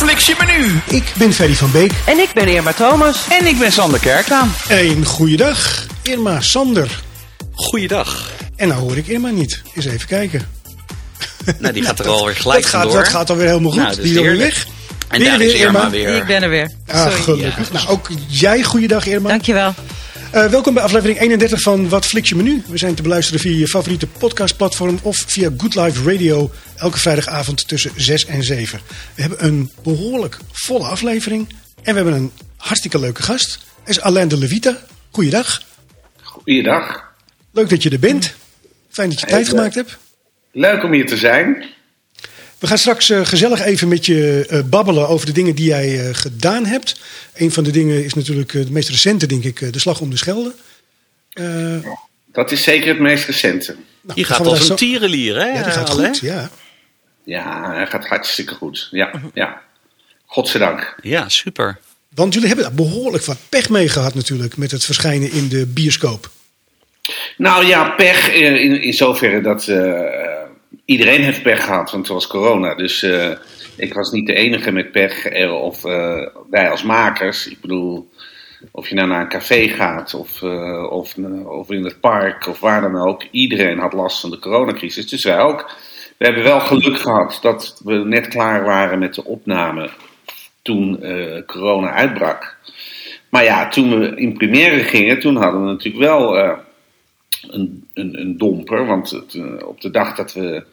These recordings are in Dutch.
fliks je menu? Ik ben Ferry van Beek. En ik ben Irma Thomas. En ik ben Sander Kerklaan. Een goeiedag, Irma Sander. Goeiedag. En nou hoor ik Irma niet. Eens even kijken. Nou, die gaat er alweer gelijk dat gaat, vandoor. dat gaat alweer helemaal goed. Nou, dat die is alweer weg. En Weer daar weer, is Irma Irma. weer. Ik ben er weer. Ah, Sorry. gelukkig. Nou, ook jij goeiedag Irma. Dankjewel. Eh, welkom bij aflevering 31 van Wat Fliks je menu. We zijn te beluisteren via je favoriete podcastplatform of via Good Life Radio. Elke vrijdagavond tussen 6 en 7. We hebben een behoorlijk volle aflevering. En we hebben een hartstikke leuke gast. Dat is Alain de Levita. Goeiedag. Goeiedag. Leuk dat je er bent. Fijn dat je tijd gemaakt hebt. Leuk om hier te zijn. We gaan straks eh, gezellig even met je eh, babbelen over de dingen die jij eh, gedaan hebt. Een van de dingen is natuurlijk de meest recente, denk ik, de Slag om de Schelde. Eh, Dat is zeker het meest recente. nou, Die gaat als daar een zo- tierenlier, hè? Ja, die gaat goed, ja. Ja, hij gaat hartstikke goed. Ja, ja. Godzijdank. Ja, super. Want jullie hebben behoorlijk wat pech mee gehad natuurlijk met het verschijnen in de bioscoop. Nou ja, pech in, in zoverre dat eh, iedereen heeft pech gehad, want het was corona. Dus eh, ik was niet de enige met pech. eh, Of eh, wij als makers. Ik bedoel, of je nou naar een café gaat of, of, in het park of waar dan ook. Iedereen had last van de coronacrisis. Dus wij ook. We hebben wel geluk gehad dat we net klaar waren met de opname toen corona uitbrak. Maar ja, toen we in première gingen, toen hadden we natuurlijk wel een, een, een domper. Want het, op de dag dat we,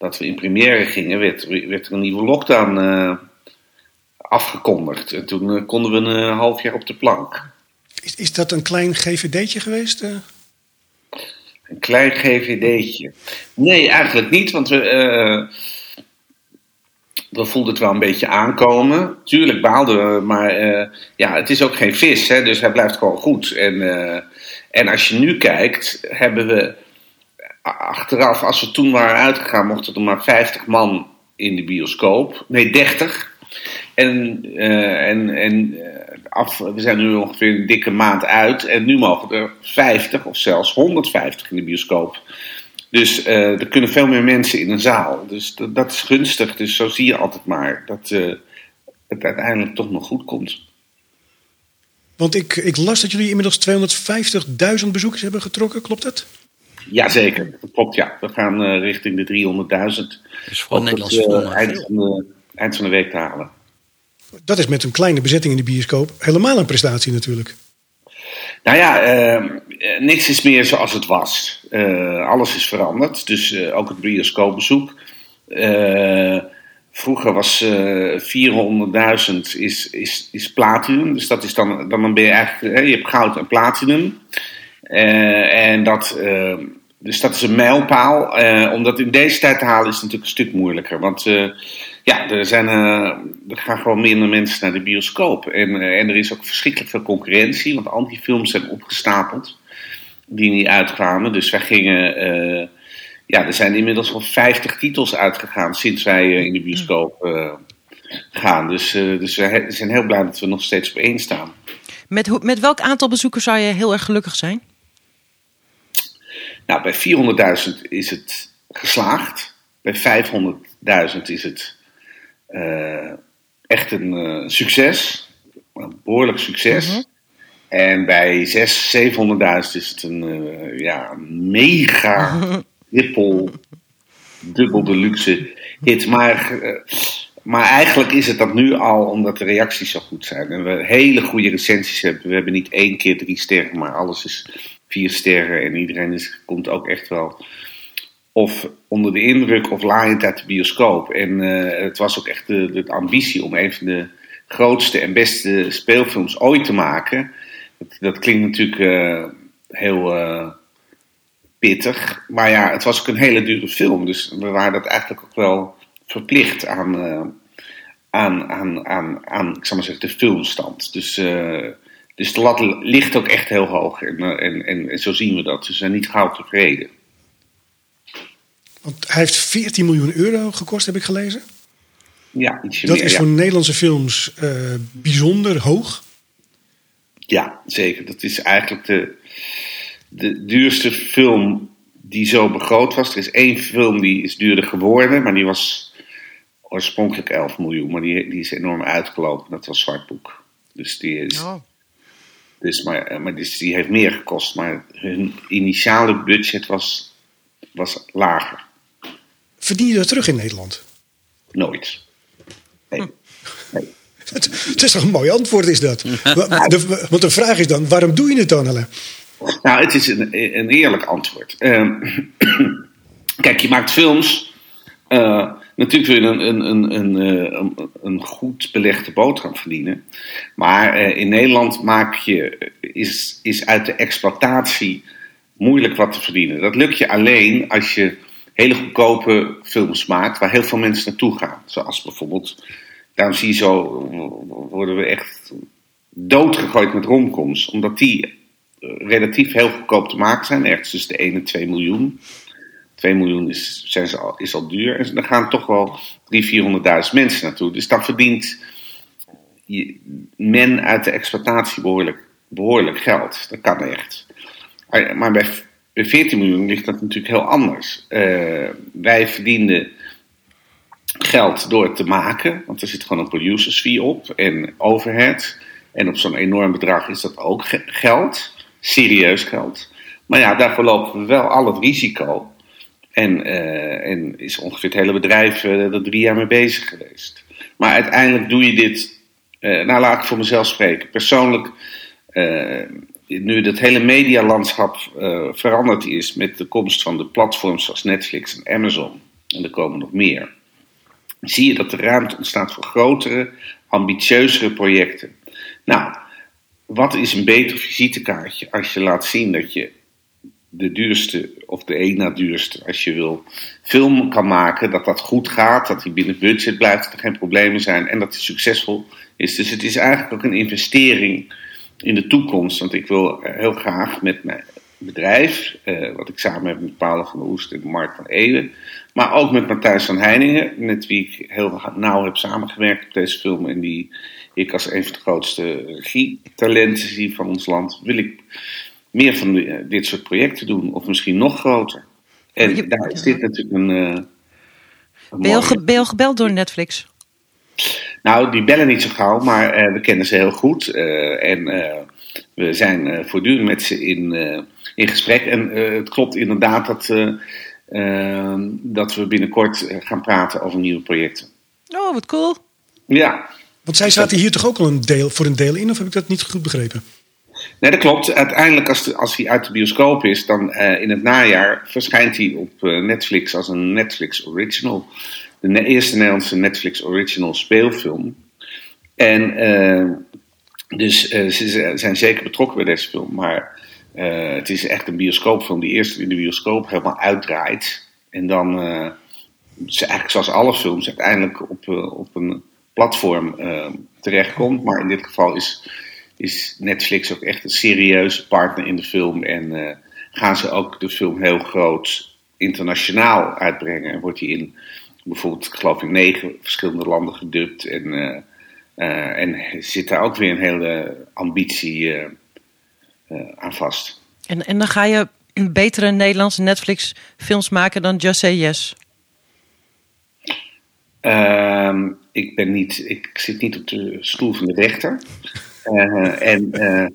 dat we in première gingen, werd, werd er een nieuwe lockdown eh, afgekondigd. En toen eh, konden we een eh, half jaar op de plank. Is, is dat een klein GVD'tje geweest? Een klein GVD'tje. Nee, eigenlijk niet, want we, we voelden het wel een beetje aankomen. Tuurlijk baalden we, maar ja, het is ook geen vis, hè, dus hij blijft gewoon goed. En, en als je nu kijkt, hebben we achteraf, als we toen waren uitgegaan, mochten er maar 50 man in de bioscoop. Nee, 30. En, eh, en, en eh, af, we zijn nu ongeveer een dikke maand uit. En nu mogen er 50 of zelfs 150 in de bioscoop. Dus eh, er kunnen veel meer mensen in een zaal. Dus dat, is gunstig. Dus zo zie je altijd maar dat het uiteindelijk toch nog goed komt. Want ik, ik las dat jullie inmiddels 250.000 bezoekers hebben getrokken, klopt dat? Jazeker, dat klopt ja. We gaan eh, richting de 300.000. Dus voor Nederlands het, eh, eind, van de, eind van de week te halen. Dat is met een kleine bezetting in de bioscoop helemaal een prestatie natuurlijk. Nou ja, eh, eh, niks is meer zoals het was. Eh, alles is veranderd, dus eh, ook het bioscoopbezoek. Eh, vroeger was eh 400.000 is, is, is platinum, dus dat is dan, dan ben je eigenlijk, hè, je hebt goud en platinum. Eh, en dat, eh, dus dat is een mijlpaal. Eh, om dat in deze tijd te halen is natuurlijk een stuk moeilijker. Want ja, er, zijn, er gaan gewoon minder mensen naar de bioscoop. En, en er is ook verschrikkelijk veel concurrentie, want al die films zijn opgestapeld die niet uitkwamen. Dus wij gingen. ja, er zijn inmiddels al 50 titels uitgegaan sinds wij in de bioscoop gaan. Dus, dus we zijn heel blij dat we nog steeds op één staan. Met, met welk aantal bezoekers zou je heel erg gelukkig zijn? Nou, bij 400.000 is het geslaagd. Bij 500.000 is het eh, echt een eh, succes. Een behoorlijk succes. En bij 600.000, 700.000 is het een eh, ja, mega triple, dubbel de luxe hit. Maar, maar eigenlijk is het dat nu al omdat de reacties zo goed zijn. En we hele goede recensies hebben. We hebben niet één keer drie sterren, maar alles is vier sterren. En iedereen is, komt ook echt wel of onder de indruk of laaiend uit de bioscoop. En eh, het was ook echt de, ambitie om een van de grootste en beste speelfilms ooit te maken. Dat, dat klinkt natuurlijk eh, heel eh, pittig. Maar ja, het was ook een hele dure film. Dus we waren dat eigenlijk ook wel verplicht aan, aan, aan, aan, aan ik zal maar zeggen, de filmstand. Dus, dus de lat ligt ook echt heel hoog. En, eh, en, en, en zo zien we dat. Dus we zijn niet gauw tevreden. Want hij heeft 14 miljoen euro gekost, heb ik gelezen. Ja, ietsje Dat meer. is ja. voor Nederlandse films eh, bijzonder hoog. Ja, zeker. Dat is eigenlijk de, de duurste film die zo begroot was. Er is één film die is duurder geworden, maar die was oorspronkelijk 11 miljoen, maar die, die is enorm uitgelopen. Dat was Zwart Boek. Dus die is. Oh. Dus, maar, eh, maar dus die heeft meer gekost, maar hun initiale budget was, was lager. Verdien je dat terug in Nederland? Nooit. Nee. nee. Het, het is toch een mooi antwoord, is dat? De- want de vraag is dan, waarom doe je het dan, Alain? Nou, het is een, een eerlijk antwoord. Ehm, kijk, je maakt films. eh, natuurlijk wil je een, een, een, een, eh, een, een goed belegde boterham verdienen. Maar eh, in Nederland maak je, is, is uit de exploitatie moeilijk wat te verdienen. Dat lukt je alleen als je hele goedkope films maakt waar heel veel mensen naartoe gaan. Zoals bijvoorbeeld, daarom zie je zo, worden we echt doodgegooid met romcoms. Omdat die eh, relatief heel goedkoop te maken zijn. Ergens tussen de 1 en 2 miljoen. 2 miljoen is, al, is al duur. En er gaan toch wel 300.000, 400.000 mensen naartoe. Dus dan verdient men uit de exploitatie behoorlijk, behoorlijk geld. Dat kan echt. Maar bij, bij 14 miljoen ligt dat natuurlijk heel anders. Eh, wij verdienden geld door het te maken, want er zit gewoon een producers fee op en overhead. En op zo'n enorm bedrag is dat ook ge- geld, serieus geld. Maar ja, daarvoor lopen we wel al het risico. En, eh, en is ongeveer het hele bedrijf eh, er drie jaar mee bezig geweest. Maar uiteindelijk doe je dit, eh, nou laat ik voor mezelf spreken. Persoonlijk, nu het hele medialandschap eh, veranderd is met de komst van de platforms zoals Netflix en Amazon, en er komen nog meer, zie je dat er ruimte ontstaat voor grotere, ambitieuzere projecten. Nou, wat is een beter visitekaartje als je laat zien dat je de duurste, of de één na duurste, als je wil, film kan maken, dat dat goed gaat, dat die binnen budget blijft, dat er geen problemen zijn en dat het succesvol is. Dus het is eigenlijk ook een investering in de toekomst. Want ik wil heel graag met mijn bedrijf, eh, wat ik samen heb met Paula van der Oest en Mark van Eeuwen, maar ook met Matthijs van Heiningen, met wie ik heel nauw heb samengewerkt op deze film en die ik als een van de grootste regietalenten zie van ons land, wil ik meer van eh, dit soort projecten doen, of misschien nog groter. En Je- daar is dit natuurlijk een. eh, een Ben je, ge- ben je al gebeld door Netflix? nou, die bellen niet zo gauw, maar eh, we kennen ze heel goed. eh, en eh, we zijn eh, voortdurend met ze in, eh, in gesprek. En eh, het klopt inderdaad dat, eh, eh, dat we binnenkort gaan praten over nieuwe projecten. Oh, wat cool. Ja, Want zij zaten hier toch ook al een deel, voor een deel in, of heb ik dat niet goed begrepen? Nee, dat klopt. Uiteindelijk, als, als hij uit de bioscoop is, dan eh, in het najaar verschijnt hij op eh, Netflix als een Netflix original. De eerste Nederlandse Netflix original speelfilm. En eh, dus ze zijn zeker betrokken bij deze film. Maar het is echt een bioscoopfilm die eerst in de bioscoop helemaal uitdraait. En dan, ze eigenlijk zoals alle films, uiteindelijk op, op een platform terechtkomt. Maar in dit geval is, is Netflix ook echt een serieuze partner in de film. En eh, gaan ze ook de film heel groot internationaal uitbrengen. En wordt die in bijvoorbeeld, ik geloof in negen verschillende landen gedubt. En, eh, eh, en zit daar ook weer een hele ambitie aan vast. En, en dan ga je betere Nederlandse Netflix films maken dan Just Say Yes. Ehm, ik, ben niet, ik zit niet op de stoel van de rechter. Eh, en eh,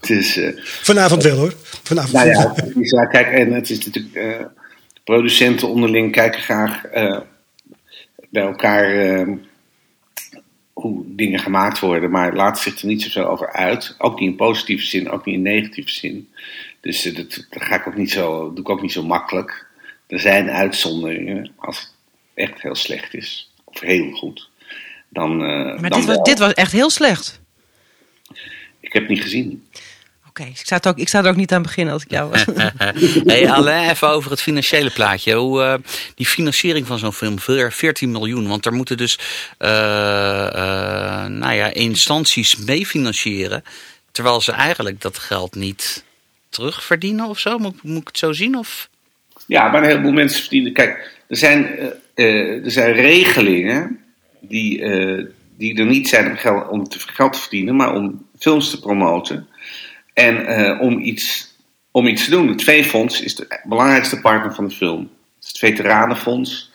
het is. eh, Vanavond wel hoor. Vanavond. Nou ja, het is, ja, kijk, en het is natuurlijk. eh, producenten onderling kijken graag eh, bij elkaar eh, hoe dingen gemaakt worden, maar laten zich er niet zoveel over uit. Ook niet in positieve zin, ook niet in negatieve zin. Dus dat, dat ga ik ook niet zo, doe ik ook niet zo makkelijk. Er zijn uitzonderingen als het echt heel slecht is, of heel goed. Dan, eh, Maar dan dit was, dit was echt heel slecht. Ik heb het niet gezien. Oké, ik, zou het ook- ik zou er ook niet aan beginnen als ik jou was. Hey, Alain, even over het financiële plaatje. Hoe, eh, die financiering van zo'n film, veer- 14 miljoen. Want er moeten dus eh, eh, nou ja, instanties mee financieren. Terwijl ze eigenlijk dat geld niet terugverdienen of zo. Moet, moet ik het zo zien? Of? Ja, maar een heleboel mensen verdienen. Kijk, er zijn, er zijn regelingen die, eh, die er niet zijn om, geld, om te, geld te verdienen, maar om films te promoten. En eh, om, iets, om iets te doen. Het V-fonds is de belangrijkste partner van de film. Het is het Veteranenfonds.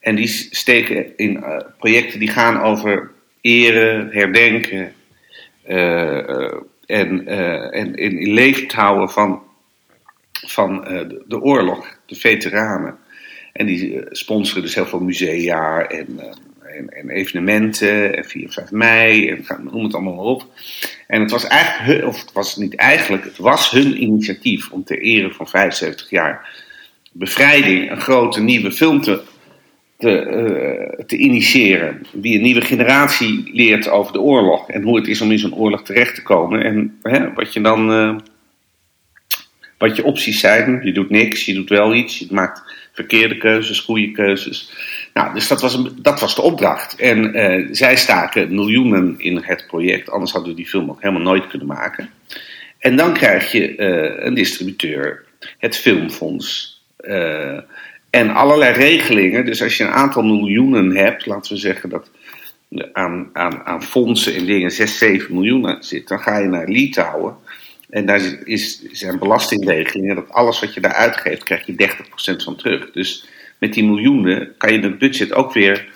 En die steken in eh, projecten die gaan over eren, herdenken eh, en, en in leefd houden van, van de, de oorlog, de veteranen. En die sponsoren dus heel veel musea en, en, en evenementen, en 4 5 mei, en noem het allemaal maar op. En het was eigenlijk, of het was niet eigenlijk, het was hun initiatief om ter ere van 75 jaar bevrijding een grote nieuwe film te, te, eh, te initiëren. Die een nieuwe generatie leert over de oorlog en hoe het is om in zo'n oorlog terecht te komen. En hè, wat je dan. eh, wat je opties zijn. Je doet niks, je doet wel iets, je maakt verkeerde keuzes, goede keuzes. Nou, dus dat was, een, dat was de opdracht. En eh, zij staken miljoenen in het project, anders hadden we die film ook helemaal nooit kunnen maken. En dan krijg je eh, een distributeur, het Filmfonds. eh, en allerlei regelingen. Dus als je een aantal miljoenen hebt, laten we zeggen dat aan, aan, aan fondsen en dingen 6, 7 miljoen zit, dan ga je naar Litouwen. En daar is, zijn belastingregelingen dat alles wat je daar uitgeeft, krijg je 30% van terug. Dus met die miljoenen kan je het budget ook weer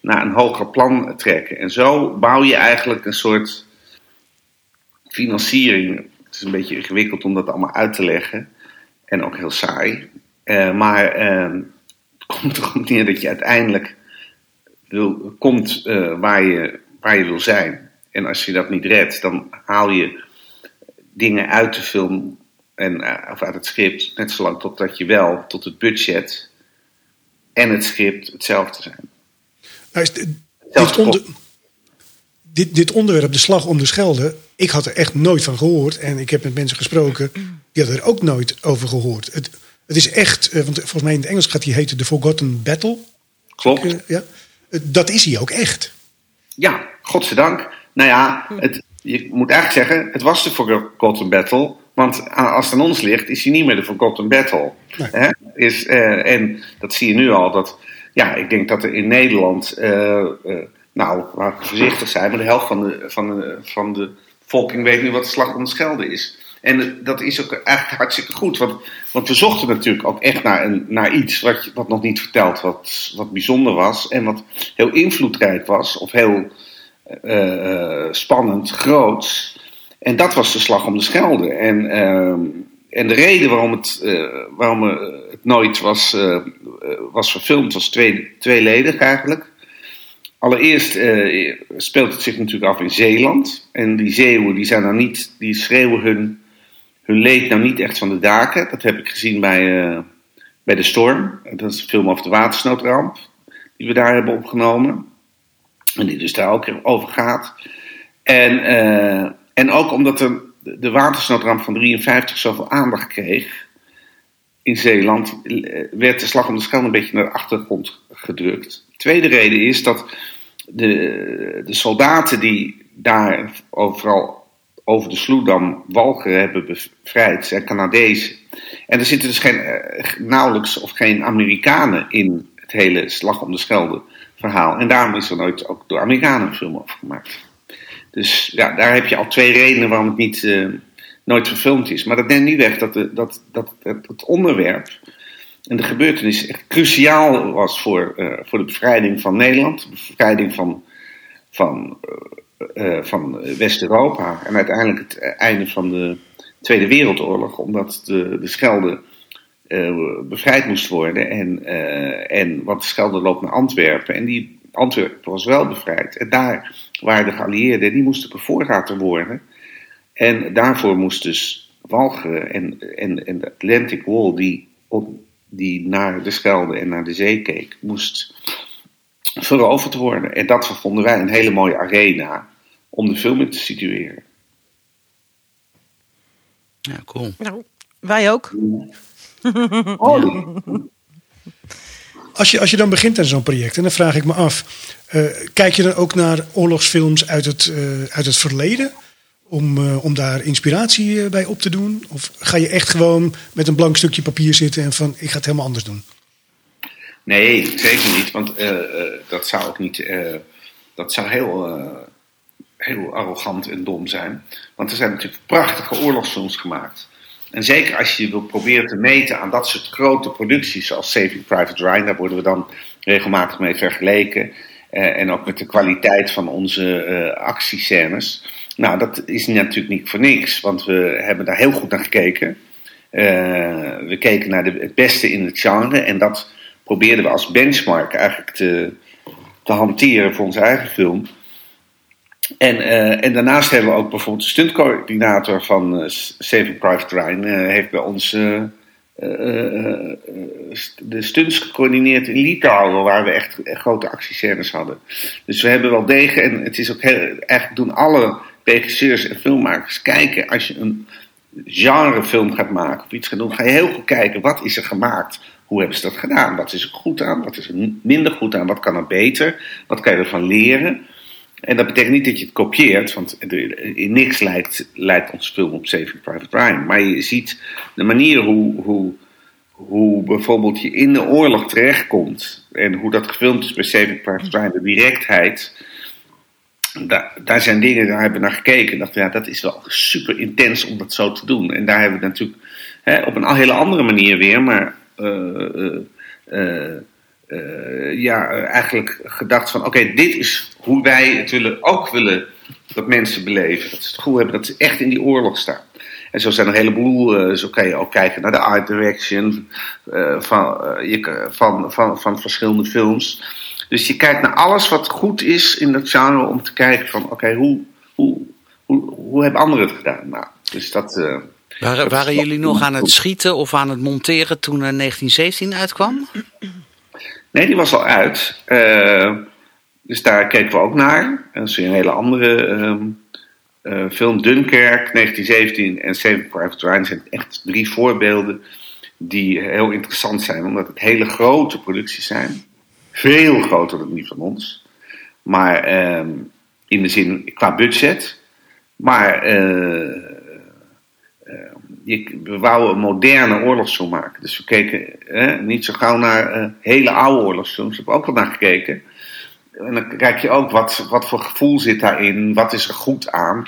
naar een hoger plan trekken. En zo bouw je eigenlijk een soort financiering. Het is een beetje ingewikkeld om dat allemaal uit te leggen. En ook heel saai. Eh, maar eh, het komt erop neer dat je uiteindelijk wil, komt eh, waar, je, waar je wil zijn. En als je dat niet redt, dan haal je dingen uit de film en, eh, of uit het script, net zolang totdat je wel tot het budget en het script hetzelfde zijn. Nou is dit, onder- dit, dit onderwerp, de slag om de Schelde, ik had er echt nooit van gehoord. En ik heb met mensen gesproken, die hadden er ook nooit over gehoord. Het, het is echt, eh, want volgens mij in het Engels gaat die heten The Forgotten Battle. Klopt. Eh, ja. Eh, Dat is hij ook echt. Ja, godzijdank. Nou ja, het, je moet eigenlijk zeggen, het was de Forgotten Battle. Want als het aan ons ligt, is hij niet meer de Forgotten Battle. Nee. Hè? Is, eh, en dat zie je nu al. Dat, ja, ik denk dat er in Nederland, eh, eh, nou, laten we voorzichtig zijn, maar de helft van de, van de, van de bevolking weet nu wat de slag om de Schelde is. En dat is ook eigenlijk hartstikke goed. Want, want we zochten natuurlijk ook echt naar, een, naar iets wat, wat nog niet verteld, wat, wat bijzonder was. En wat heel invloedrijk was. Of heel spannend, groots. En dat was de slag om de Schelde. En, ehm, en de reden waarom het, eh, waarom eh, het nooit was, eh, was verfilmd was twee, tweeledig eigenlijk. Allereerst speelt het zich natuurlijk af in Zeeland. En die Zeeuwen die zijn nou niet, die schreeuwen hun, hun leed nou niet echt van de daken. Dat heb ik gezien bij, eh, bij De Storm. Dat is een film over de watersnoodramp. Die we daar hebben opgenomen. En die dus daar ook over gaat. En, en ook omdat de, de watersnoodramp van 53 zoveel aandacht kreeg in Zeeland, werd de slag om de Schelde een beetje naar de achtergrond gedrukt. Tweede reden is dat de, de soldaten die daar overal over de Sloedam Walcheren hebben bevrijd, zijn Canadezen. En er zitten dus geen, eh, nauwelijks of geen Amerikanen in het hele slag om de Schelde verhaal. En daarom is er nooit ook door Amerikanen een film over gemaakt. Dus ja, daar heb je al twee redenen waarom het niet, eh, nooit verfilmd is. Maar dat neemt niet weg dat, de, dat, dat, het onderwerp en de gebeurtenis echt cruciaal was voor, eh, voor de bevrijding van Nederland, de bevrijding van, van, eh, van West-Europa en uiteindelijk het einde van de Tweede Wereldoorlog, omdat de, de Schelde bevrijd moest worden. En, en, want de Schelde loopt naar Antwerpen en die Antwerpen was wel bevrijd. En daar waren de geallieerden, die moesten bevoorraad worden. En daarvoor moest dus Walcheren en, en, en de Atlantic Wall, die, op, die naar de Schelde en naar de zee keek, moest veroverd worden. En dat vonden wij een hele mooie arena om de film in te situeren. Ja, cool. Nou, wij ook. Oh, Als je, als je dan begint aan zo'n project, en dan vraag ik me af, eh, kijk je dan ook naar oorlogsfilms uit het, eh, uit het verleden? Om, eh, om daar inspiratie bij op te doen? Of ga je echt gewoon met een blank stukje papier zitten en van ik ga het helemaal anders doen? Nee, zeker niet. Want dat zou ook niet. dat zou heel, heel arrogant en dom zijn. Want er zijn natuurlijk prachtige oorlogsfilms gemaakt. En zeker als je wil proberen te meten aan dat soort grote producties, zoals Saving Private Ryan, daar worden we dan regelmatig mee vergeleken. Uh, en ook met de kwaliteit van onze uh, actiescènes. Nou, dat is natuurlijk niet voor niks, want we hebben daar heel goed naar gekeken. Uh, we keken naar de, het beste in het genre en dat probeerden we als benchmark eigenlijk te, te hanteren voor onze eigen film. En, uh, en daarnaast hebben we ook bijvoorbeeld de stuntcoördinator van uh, Saving Private Ryan, uh, heeft bij ons de stunts gecoördineerd in Litouwen, waar we echt, echt grote actiescènes hadden. Dus we hebben wel degen, en het is ook heel, eigenlijk doen alle regisseurs en filmmakers kijken, als je een genrefilm gaat maken of iets gaat doen, ga je heel goed kijken, wat is er gemaakt? Hoe hebben ze dat gedaan? Wat is er goed aan? Wat is er minder goed aan? Wat kan er beter? Wat kan je ervan leren? En dat betekent niet dat je het kopieert, want in niks lijkt, lijkt ons film op Saving Private Ryan. Maar je ziet de manier hoe, hoe, hoe bijvoorbeeld je in de oorlog terechtkomt en hoe dat gefilmd is bij Saving Private Ryan, de directheid. Daar, daar zijn dingen, daar hebben we naar gekeken. Dacht, ja, dat is wel super intens om dat zo te doen. En daar hebben we natuurlijk hè, op een hele andere manier weer, maar. Uh, uh, uh, uh, ja, eigenlijk gedacht van oké, dit is hoe wij het willen, ook willen dat mensen beleven. Dat ze het gevoel hebben dat ze echt in die oorlog staan. En zo zijn er een heleboel, uh, zo kan je ook kijken naar de art direction uh, van, je, van, van, van verschillende films. Dus je kijkt naar alles wat goed is in dat genre om te kijken van oké, okay, hoe, hoe, hoe, hoe hebben anderen het gedaan? Nou, dus dat... waren, waren jullie nog aan het schieten of aan het monteren toen 1917 uitkwam? Nee, die was al uit. Uh, dus daar keken we ook naar. Dat is weer een hele andere um, uh, film. Dunkerque, 1917 en Saving Private Ryan zijn echt drie voorbeelden die heel interessant zijn. Omdat het hele grote producties zijn. Veel groter dan die van ons. Maar um, in de zin qua budget. Maar uh, je, we wouden een moderne oorlogsfilm maken. Dus we keken hè, niet zo gauw naar uh, hele oude oorlogsfilms. Daar hebben we ook wel naar gekeken. En dan kijk je ook wat, wat voor gevoel zit daarin, wat is er goed aan.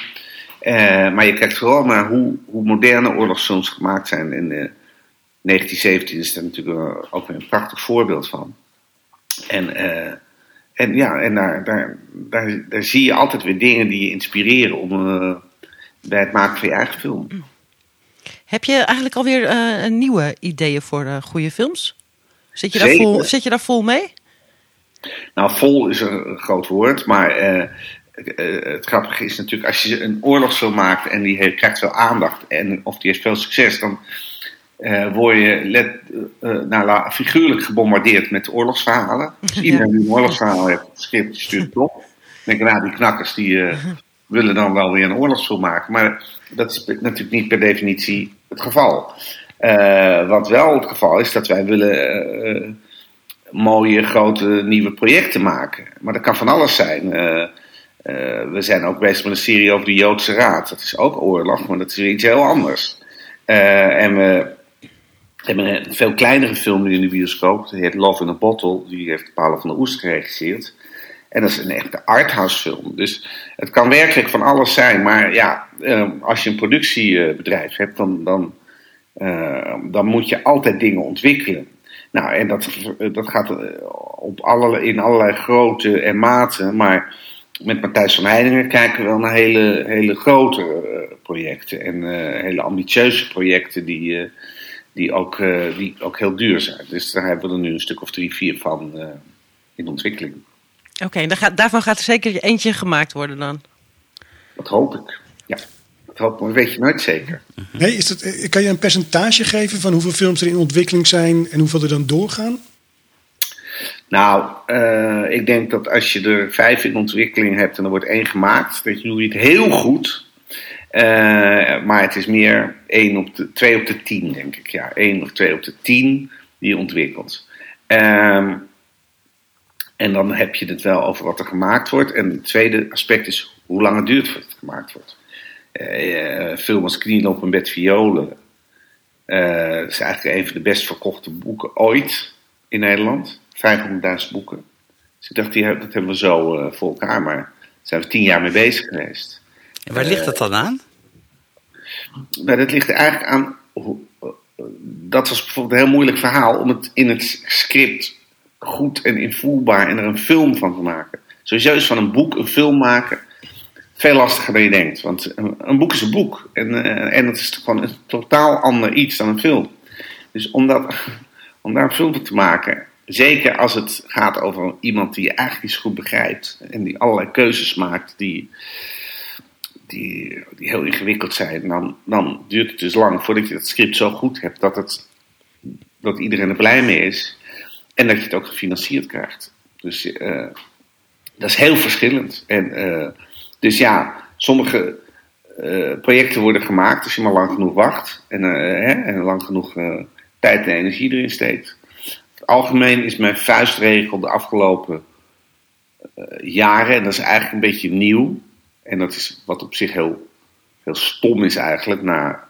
Uh, maar je kijkt vooral naar hoe, hoe moderne oorlogsfilms gemaakt zijn. In uh, 1917 is daar natuurlijk ook weer een prachtig voorbeeld van. En, en ja, en daar, daar, daar, daar, zie je altijd weer dingen die je inspireren om, bij het maken van je eigen film. Heb je eigenlijk alweer uh, nieuwe ideeën voor uh, goede films? Zit je, daar vol, zit je daar vol mee? Nou, vol is een groot woord, maar uh, het grappige is natuurlijk als je een oorlogsfilm maakt en die krijgt veel aandacht en of die heeft veel succes, dan word je let, nou, figuurlijk gebombardeerd met oorlogsverhalen. Dus iedereen die een oorlogsverhaal heeft, het script stuurt op. denk nou, die knakkers die willen dan wel weer een oorlogsfilm maken. Maar dat is natuurlijk niet per definitie het geval. Uh, wat wel het geval is, dat wij willen uh, mooie, grote, nieuwe projecten maken. Maar dat kan van alles zijn. Uh, we zijn ook bezig met een serie over de Joodse Raad. Dat is ook oorlog, maar dat is weer iets heel anders. en we hebben een veel kleinere film nu in de bioscoop. Die heet Love in a Bottle. Die heeft Paolo van der Oest geregisseerd. En dat is een echte arthouse film. Dus het kan werkelijk van alles zijn. Maar ja, als je een productiebedrijf hebt, dan, dan, uh, dan moet je altijd dingen ontwikkelen. Nou, en dat, dat gaat eh, op alle, in allerlei grootte en maten. Maar met Matthijs van Heiningen kijken we wel naar hele, hele grote uh, projecten. En uh, hele ambitieuze projecten die, die, ook, die ook heel duur zijn. Dus daar hebben we er nu een stuk of drie, vier van in ontwikkeling. Oké, okay, daarvan gaat er zeker eentje gemaakt worden dan? Dat hoop ik, ja. Dat hoop ik, maar weet je nooit zeker. Nee, is dat, kan je een percentage geven van hoeveel films er in ontwikkeling zijn en hoeveel er dan doorgaan? Nou, uh, ik denk dat als je er vijf in ontwikkeling hebt en er wordt één gemaakt, dat je doe je het heel goed. Uh, maar het is meer één op de, twee op de tien, denk ik. Ja, één of twee op de tien die je ontwikkelt. Uh, en dan heb je het wel over wat er gemaakt wordt. En het tweede aspect is hoe lang het duurt voordat het gemaakt wordt. Uh, film als Knieloop en Bed Violen. Uh, dat is eigenlijk een van de best verkochte boeken ooit in Nederland. 500.000 boeken. Dus ik dacht, die, dat hebben we zo uh, voor elkaar. Maar daar zijn we tien jaar mee bezig geweest. En waar ligt dat dan aan? Nou, dat ligt eigenlijk aan dat was bijvoorbeeld een heel moeilijk verhaal om het in het script goed en invoerbaar en er een film van te maken. Sowieso is van een boek een film maken veel lastiger dan je denkt. Want een, een boek is een boek. En, eh, en het is gewoon een totaal ander iets dan een film. Dus om, dat, om daar een film van te maken, zeker als het gaat over iemand die je eigenlijk niet goed begrijpt en die allerlei keuzes maakt die, die, die heel ingewikkeld zijn, dan, dan duurt het dus lang voordat je dat script zo goed hebt dat, het, dat iedereen er blij mee is en dat je het ook gefinancierd krijgt. Dus eh, dat is heel verschillend. En, eh, dus ja, sommige eh, projecten worden gemaakt als je maar lang genoeg wacht en, hè, en lang genoeg tijd en energie erin steekt. Algemeen is mijn vuistregel de afgelopen jaren, en dat is eigenlijk een beetje nieuw, en dat is wat op zich heel, heel stom is eigenlijk, na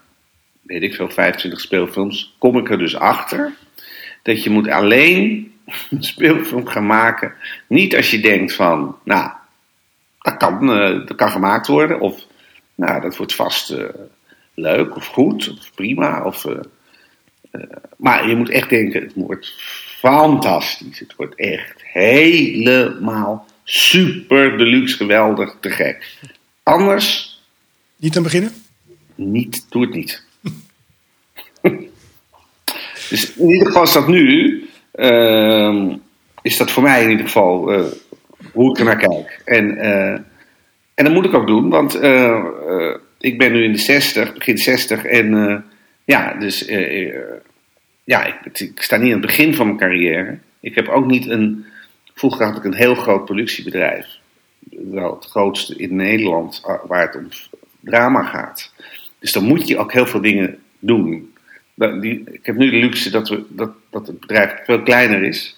weet ik veel, 25 speelfilms, kom ik er dus achter dat je moet alleen een speelfilm gaan maken. Niet als je denkt van, nou, dat kan, eh, dat kan gemaakt worden. Of, nou, dat wordt vast eh, leuk of goed of prima. Of, eh, maar je moet echt denken, het wordt fantastisch. Het wordt echt helemaal super deluxe geweldig te gek. Anders, Niet aan beginnen? niet, doe het niet. Dus in ieder geval is dat nu, ehm, is dat voor mij in ieder geval eh, hoe ik er naar kijk. En, eh, en dat moet ik ook doen, want eh, ik ben nu in de 60, begin 60 en ja, dus ja, ik, ik sta niet aan het begin van mijn carrière. Ik heb ook niet een, vroeger had ik een heel groot productiebedrijf. Wel het grootste in Nederland waar het om drama gaat. Dus dan moet je ook heel veel dingen doen. Dat- die- Ik heb nu de luxe dat, we, dat, dat het bedrijf veel kleiner is.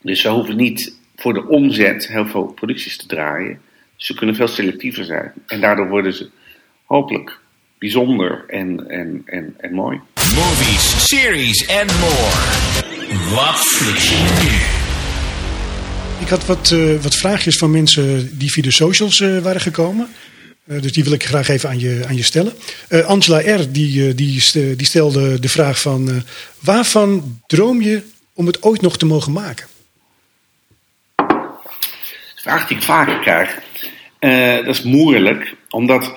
Dus we hoeven niet voor de omzet heel veel producties te draaien. Ze kunnen veel selectiever zijn. En daardoor worden ze hopelijk bijzonder en, en, en, en mooi. Movies, series and more. Wat nu? Ik had wat, eh, wat vraagjes van mensen die via de socials eh, waren gekomen. Eh, dus die wil ik graag even aan je, aan je stellen. Eh, Angela R. Die, eh, die, die stelde de vraag van... waarvan droom je om het ooit nog te mogen maken? vraag die ik vaker krijg. Dat is moeilijk, omdat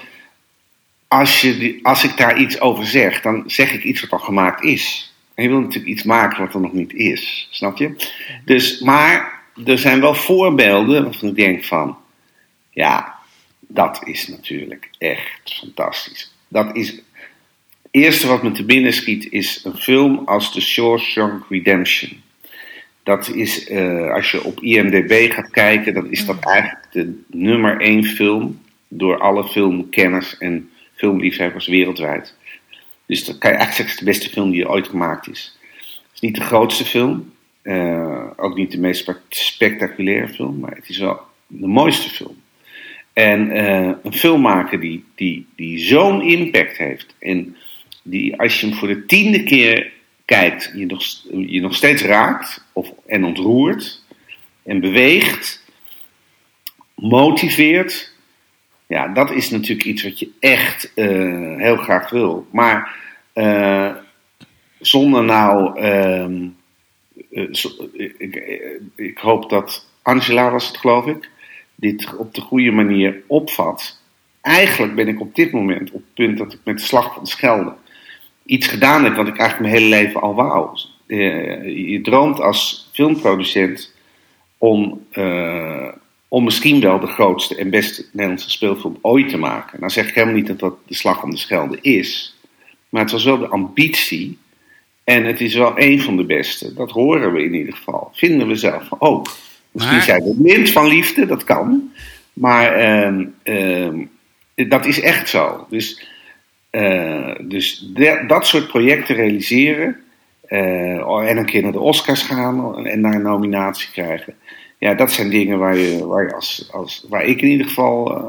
als, je als ik daar iets over zeg, dan zeg ik iets wat al gemaakt is. En je wil natuurlijk iets maken wat er nog niet is, snap je? Dus, maar er zijn wel voorbeelden waarvan ik denk van, ja, dat is natuurlijk echt fantastisch. Dat is, het eerste wat me te binnen schiet is een film als The Shawshank Redemption. Dat is, eh, als je op IMDb gaat kijken, dan is dat eigenlijk de nummer één film door alle filmkenners en filmliefhebbers wereldwijd. Dus dat kan je eigenlijk zeggen, is de beste film die er ooit gemaakt is. Het is niet de grootste film, eh, ook niet de meest spe- spectaculaire film, maar het is wel de mooiste film. En eh, een film maken die, die, die zo'n impact heeft en die als je hem voor de tiende keer kijkt, je nog, je nog steeds raakt of, en ontroert en beweegt, motiveert. Ja, dat is natuurlijk iets wat je echt eh, heel graag wil. Maar eh, zonder nou. ehm, eh, ik, ik hoop dat Angela was het, geloof ik, dit op de goede manier opvat. Eigenlijk ben ik op dit moment op het punt dat ik met de slag van de Schelde iets gedaan heb wat ik eigenlijk mijn hele leven al wou. Eh, je droomt als filmproducent om, eh, om misschien wel de grootste en beste Nederlandse speelfilm ooit te maken. Nou zeg ik helemaal niet dat dat de slag om de Schelde is. Maar het was wel de ambitie. En het is wel een van de beste. Dat horen we in ieder geval. Vinden we zelf ook. Misschien zijn we blind van liefde, dat kan. Maar ehm, ehm, dat is echt zo. Dus, eh, dus de- dat soort projecten realiseren. eh, en een keer naar de Oscars gaan en daar een nominatie krijgen. Ja, dat zijn dingen waar, je, waar, je als, als, waar ik in ieder geval eh,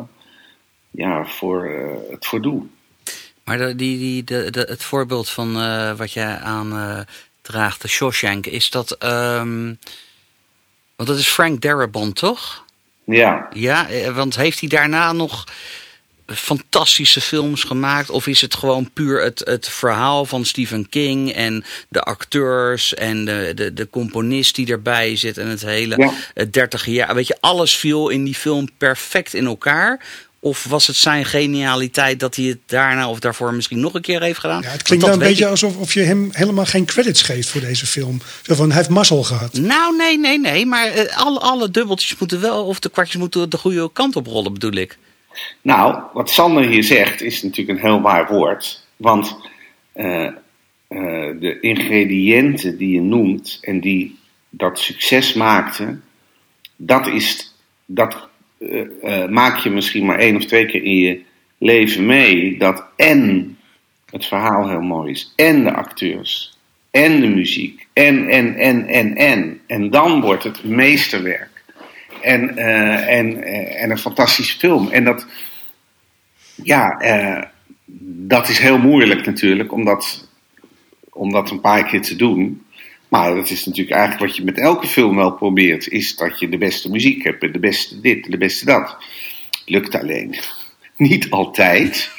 ja, voor, het voor doe. Maar de, die, die, de, de, het voorbeeld van wat jij aan eh, draagt, de Shawshank, is dat... ehm, want dat is Frank Darabont, toch? Ja, Ja, eh, want heeft hij daarna nog fantastische films gemaakt? Of is het gewoon puur het, het verhaal van Stephen King en de acteurs en de, de, de componist die erbij zit en het hele Ja. het 30 jaar? Weet je, alles viel in die film perfect in elkaar. Of was het zijn genialiteit dat hij het daarna of daarvoor misschien nog een keer heeft gedaan? Ja, het klinkt dan een beetje alsof of je hem helemaal geen credits geeft voor deze film. Zo van, hij heeft mazzel gehad. Nou, nee, nee, nee. Maar eh, alle, alle dubbeltjes moeten wel, of de kwartjes moeten de goede kant op rollen, bedoel ik. Nou, wat Sander hier zegt is natuurlijk een heel waar woord. Want eh, eh, de ingrediënten die je noemt en die dat succes maakten, dat, is, dat maak je misschien maar één of twee keer in je leven mee. Dat en het verhaal heel mooi is, en de acteurs, en de muziek, en, en, en, en, en. En dan wordt het meesterwerk. En, eh, en, eh, en een fantastische film. En dat, ja, eh, dat is heel moeilijk natuurlijk, om dat, om dat een paar keer te doen. Maar dat is natuurlijk eigenlijk wat je met elke film wel probeert, is dat je de beste muziek hebt, en de beste dit, de beste dat. Lukt alleen niet altijd,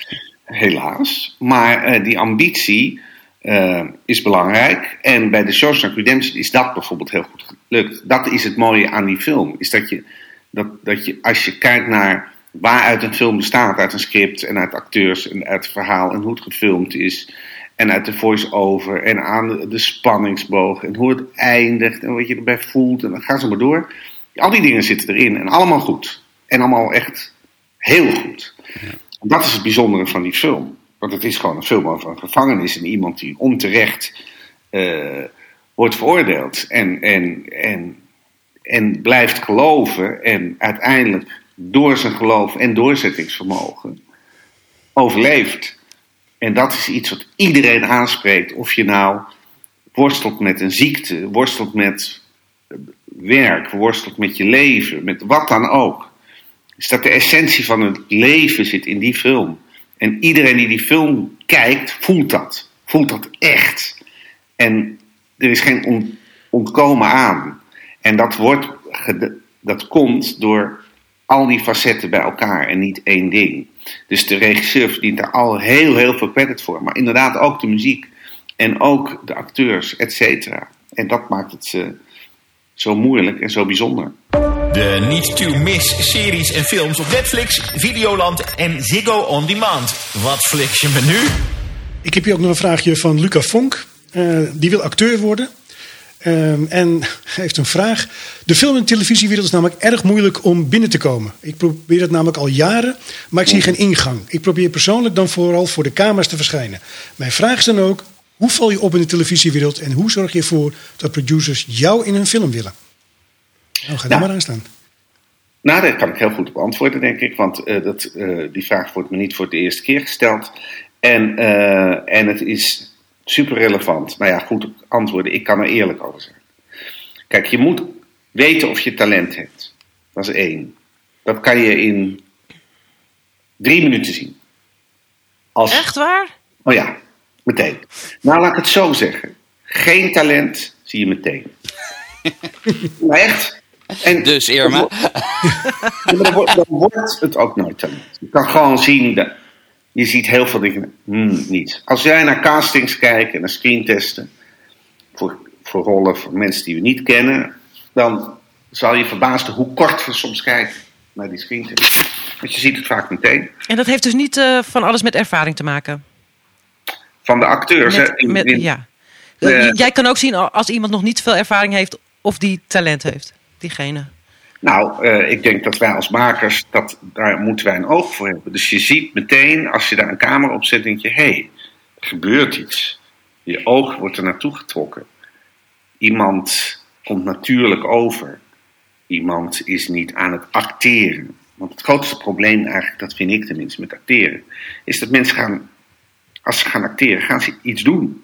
helaas. Maar eh, die ambitie eh, is belangrijk. En bij de Shawshank Redemption is dat bijvoorbeeld heel goed gelukt. Dat is het mooie aan die film. Is dat je, dat, dat je als je kijkt naar waaruit een film bestaat, uit een script en uit acteurs en uit het verhaal en hoe het gefilmd is. En uit de voice-over en aan de, de spanningsboog en hoe het eindigt en wat je erbij voelt. En dan gaan ze maar door. Al die dingen zitten erin en allemaal goed. En allemaal echt heel goed. En dat is het bijzondere van die film. Want het is gewoon een film over een gevangenis en iemand die onterecht eh, wordt veroordeeld. En, en, en, en blijft geloven en uiteindelijk door zijn geloof en doorzettingsvermogen overleeft. En dat is iets wat iedereen aanspreekt. Of je nou worstelt met een ziekte, worstelt met werk, worstelt met je leven, met wat dan ook. Is dat de essentie van het leven zit in die film. En iedereen die die film kijkt, voelt dat. Voelt dat echt. En er is geen on- ontkomen aan. En dat, wordt dat komt door al die facetten bij elkaar en niet één ding. Dus de regisseur verdient daar al heel, heel veel credit voor. Maar inderdaad ook de muziek. En ook de acteurs, et cetera. En dat maakt het eh, zo moeilijk en zo bijzonder. De niet to miss series en films op Netflix, Videoland en Ziggo On Demand. Wat fliks je me nu? Ik heb hier ook nog een vraagje van Luca Vonk. Eh, die wil acteur worden. Ehm, en heeft een vraag. De film- en televisiewereld is namelijk erg moeilijk om binnen te komen. Ik probeer het namelijk al jaren, maar ik zie geen ingang. Ik probeer persoonlijk dan vooral voor de camera's te verschijnen. Mijn vraag is dan ook, hoe val je op in de televisiewereld... en hoe zorg je ervoor dat producers jou in hun film willen? Nou, ga daar Ja. maar aan staan. Nou, daar kan ik heel goed op antwoorden, denk ik. Want eh, dat, eh, die vraag wordt me niet voor de eerste keer gesteld. En, eh, en het is super relevant. Nou ja, goed antwoorden. Ik kan er eerlijk over zijn. Kijk, je moet weten of je talent hebt. Dat is één. Dat kan je in drie minuten zien. Als, Echt waar? Oh ja, meteen. Nou, laat ik het zo zeggen. Geen talent zie je meteen. maar echt. En Dus, Irma. Dan wordt het ook nooit talent. Je kan gewoon zien, dat, je ziet heel veel dingen hmm, niet. Als jij naar castings kijkt en naar screentesten, voor, voor rollen van mensen die we niet kennen, dan zal je verbaasd hoe kort we soms kijken naar die screentesten. Want je ziet het vaak meteen. En dat heeft dus niet eh, van alles met ervaring te maken. Van de acteurs. hè, Met, in- met, in- ja. Jij kan ook zien als iemand nog niet veel ervaring heeft of die talent heeft. Diegene. Nou, eh, ik denk dat wij als makers, dat, daar moeten wij een oog voor hebben. Dus je ziet meteen, als je daar een camera op zet, denk je, hé, hey, er gebeurt iets. Je oog wordt er naartoe getrokken. Iemand komt natuurlijk over. Iemand is niet aan het acteren. Want het grootste probleem eigenlijk, dat vind ik tenminste met acteren, is dat mensen gaan, als ze gaan acteren, gaan ze iets doen.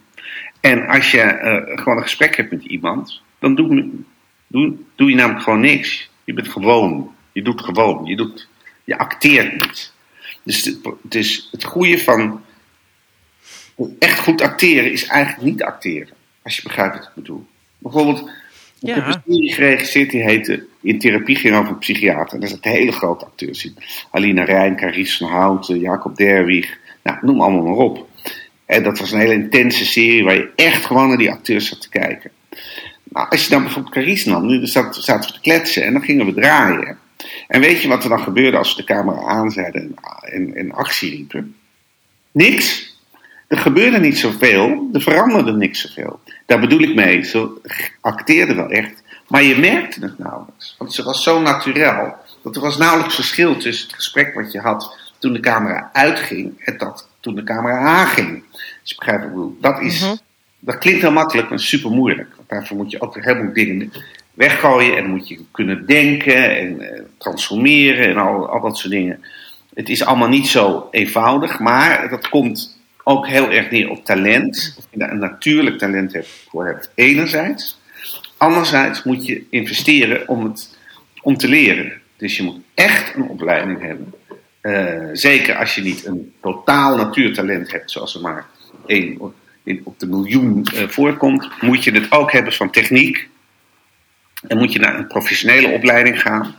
En als je eh, gewoon een gesprek hebt met iemand, dan doen, doe, doe je namelijk gewoon niks. Je bent gewoon. Je doet gewoon. Je, doet, je acteert niet. Dus het, het is het goede van echt goed acteren is eigenlijk niet acteren. Als je begrijpt wat ik bedoel. Bijvoorbeeld, Ik Ja. heb een serie geregisseerd die heette In therapie ging over een psychiater. En daar zaten hele grote acteurs in. Alina Rijn, Carice van Houten, Jacob Derwig. Nou, noem allemaal maar op. En dat was een hele intense serie waar je echt gewoon naar die acteurs zat te kijken. Als je dan bijvoorbeeld Carice nam, nu zaten, zaten we te kletsen en dan gingen we draaien. En weet je wat er dan gebeurde als we de camera aanzetten en, en, en actie riepen? Niks. Er gebeurde niet zoveel, er veranderde niks zoveel. Daar bedoel ik mee, ze acteerden wel echt, maar je merkte het nauwelijks. Want ze was zo natuurlijk dat er was nauwelijks verschil tussen het gesprek wat je had toen de camera uitging en dat toen de camera aanging. Dus wat ik bedoel. Dat, is, Mhm. dat klinkt heel makkelijk, maar super moeilijk. Daarvoor moet je ook een heleboel dingen weggooien en dan moet je kunnen denken en eh, transformeren en al, al dat soort dingen. Het is allemaal niet zo eenvoudig, maar dat komt ook heel erg neer op talent. Of je daar een natuurlijk talent hebt voor hebt, enerzijds. Anderzijds moet je investeren om, het, om te leren. Dus je moet echt een opleiding hebben. Eh, zeker als je niet een totaal natuurtalent hebt, zoals er maar één op de miljoen eh, voorkomt, moet je het ook hebben van techniek. En moet je naar een professionele opleiding gaan.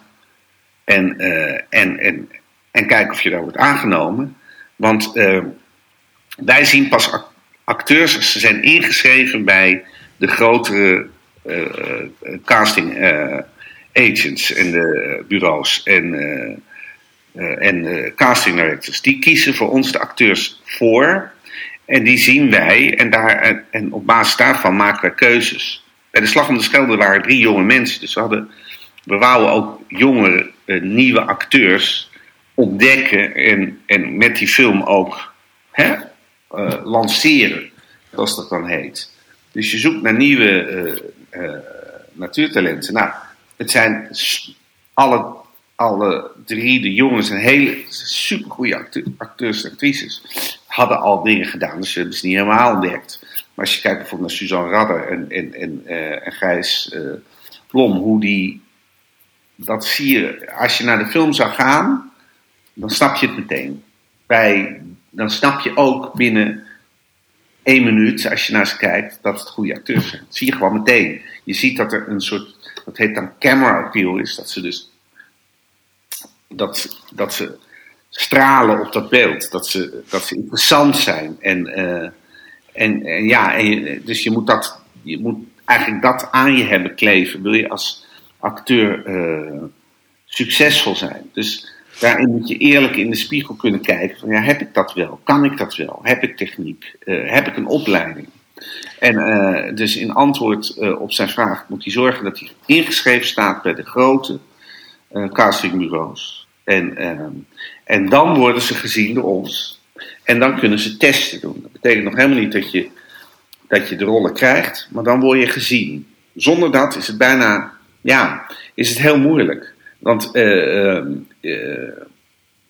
En, eh, en, en, en kijken of je daar wordt aangenomen. Want eh, wij zien pas ac- acteurs als ze zijn ingeschreven bij de grotere casting agents en de bureaus en, en casting directors. Die kiezen voor ons de acteurs voor. En die zien wij en, daar, en, op basis daarvan maken wij keuzes. Bij de Slag om de Schelde waren drie jonge mensen. Dus we, hadden, we wouden ook jonge, eh, nieuwe acteurs ontdekken. En, en met die film ook hè, eh, lanceren, zoals dat dan heet. Dus je zoekt naar nieuwe eh, natuurtalenten. Nou, het zijn alle, alle drie de jongens zijn hele supergoeie acte- acteurs en actrices. Hadden al dingen gedaan, dus ze hebben ze niet helemaal ontdekt. Maar als je kijkt bijvoorbeeld naar Suzanne Radder en, en, en, eh, en Gijs eh Blom, hoe die. Dat zie je, als je naar de film zou gaan, dan snap je het meteen. Bij, dan snap je ook binnen één minuut, als je naar ze kijkt, dat het goede acteurs zijn. Dat zie je gewoon meteen. Je ziet dat er een soort, dat heet dan camera appeal is, dat ze dus, dat, dat ze stralen op dat beeld, dat ze, dat ze interessant zijn. En, eh, en, en ja, en dus je moet dat, je moet eigenlijk dat aan je hebben kleven, wil je als acteur eh, succesvol zijn. Dus daarin moet je eerlijk in de spiegel kunnen kijken van ja, heb ik dat wel? Kan ik dat wel? Heb ik techniek? Eh, heb ik een opleiding? En dus in antwoord op zijn vraag moet hij zorgen dat hij ingeschreven staat bij de grote castingbureaus. En, ehm, en dan worden ze gezien door ons. En dan kunnen ze testen doen. Dat betekent nog helemaal niet dat je, dat je de rollen krijgt, maar dan word je gezien. Zonder dat is het bijna, ja, is het heel moeilijk. Want eh, ehm, eh,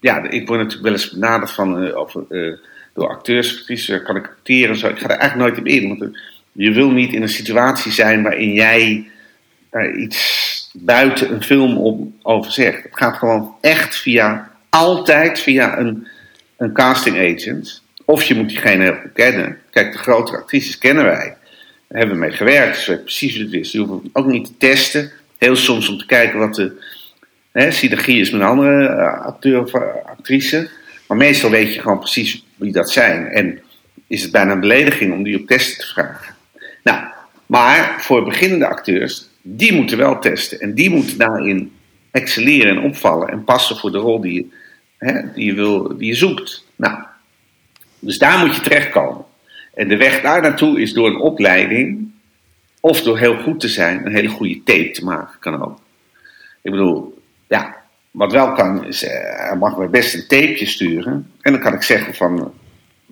ja, ik word natuurlijk wel eens benaderd van, eh, over, door acteurs, kan ik acteren en zo. Ik ga er eigenlijk nooit op in, want je wil niet in een situatie zijn waarin jij iets buiten een film op, over zegt. Het gaat gewoon echt via, altijd via een, een casting agent. Of je moet diegene heel kennen. Kijk, de grotere actrices kennen wij. Daar hebben we mee gewerkt, dus we precies hoe het is. Die hoeven ook niet te testen. Heel soms om te kijken wat de hè, synergie is met een andere eh, acteur of eh, actrice. Maar meestal weet je gewoon precies wie dat zijn. En is het bijna een belediging om die op testen te vragen. Nou, maar voor beginnende acteurs, die moeten wel testen. En die moeten daarin excelleren en opvallen en passen voor de rol die je, hè, die je, wil, die je zoekt. Nou, dus daar moet je terechtkomen. En de weg daar naartoe is door een opleiding, of door heel goed te zijn, een hele goede tape te maken, kan ook. Ik bedoel, ja, wat wel kan, is, eh, hij mag mij best een tapeje sturen. En dan kan ik zeggen van,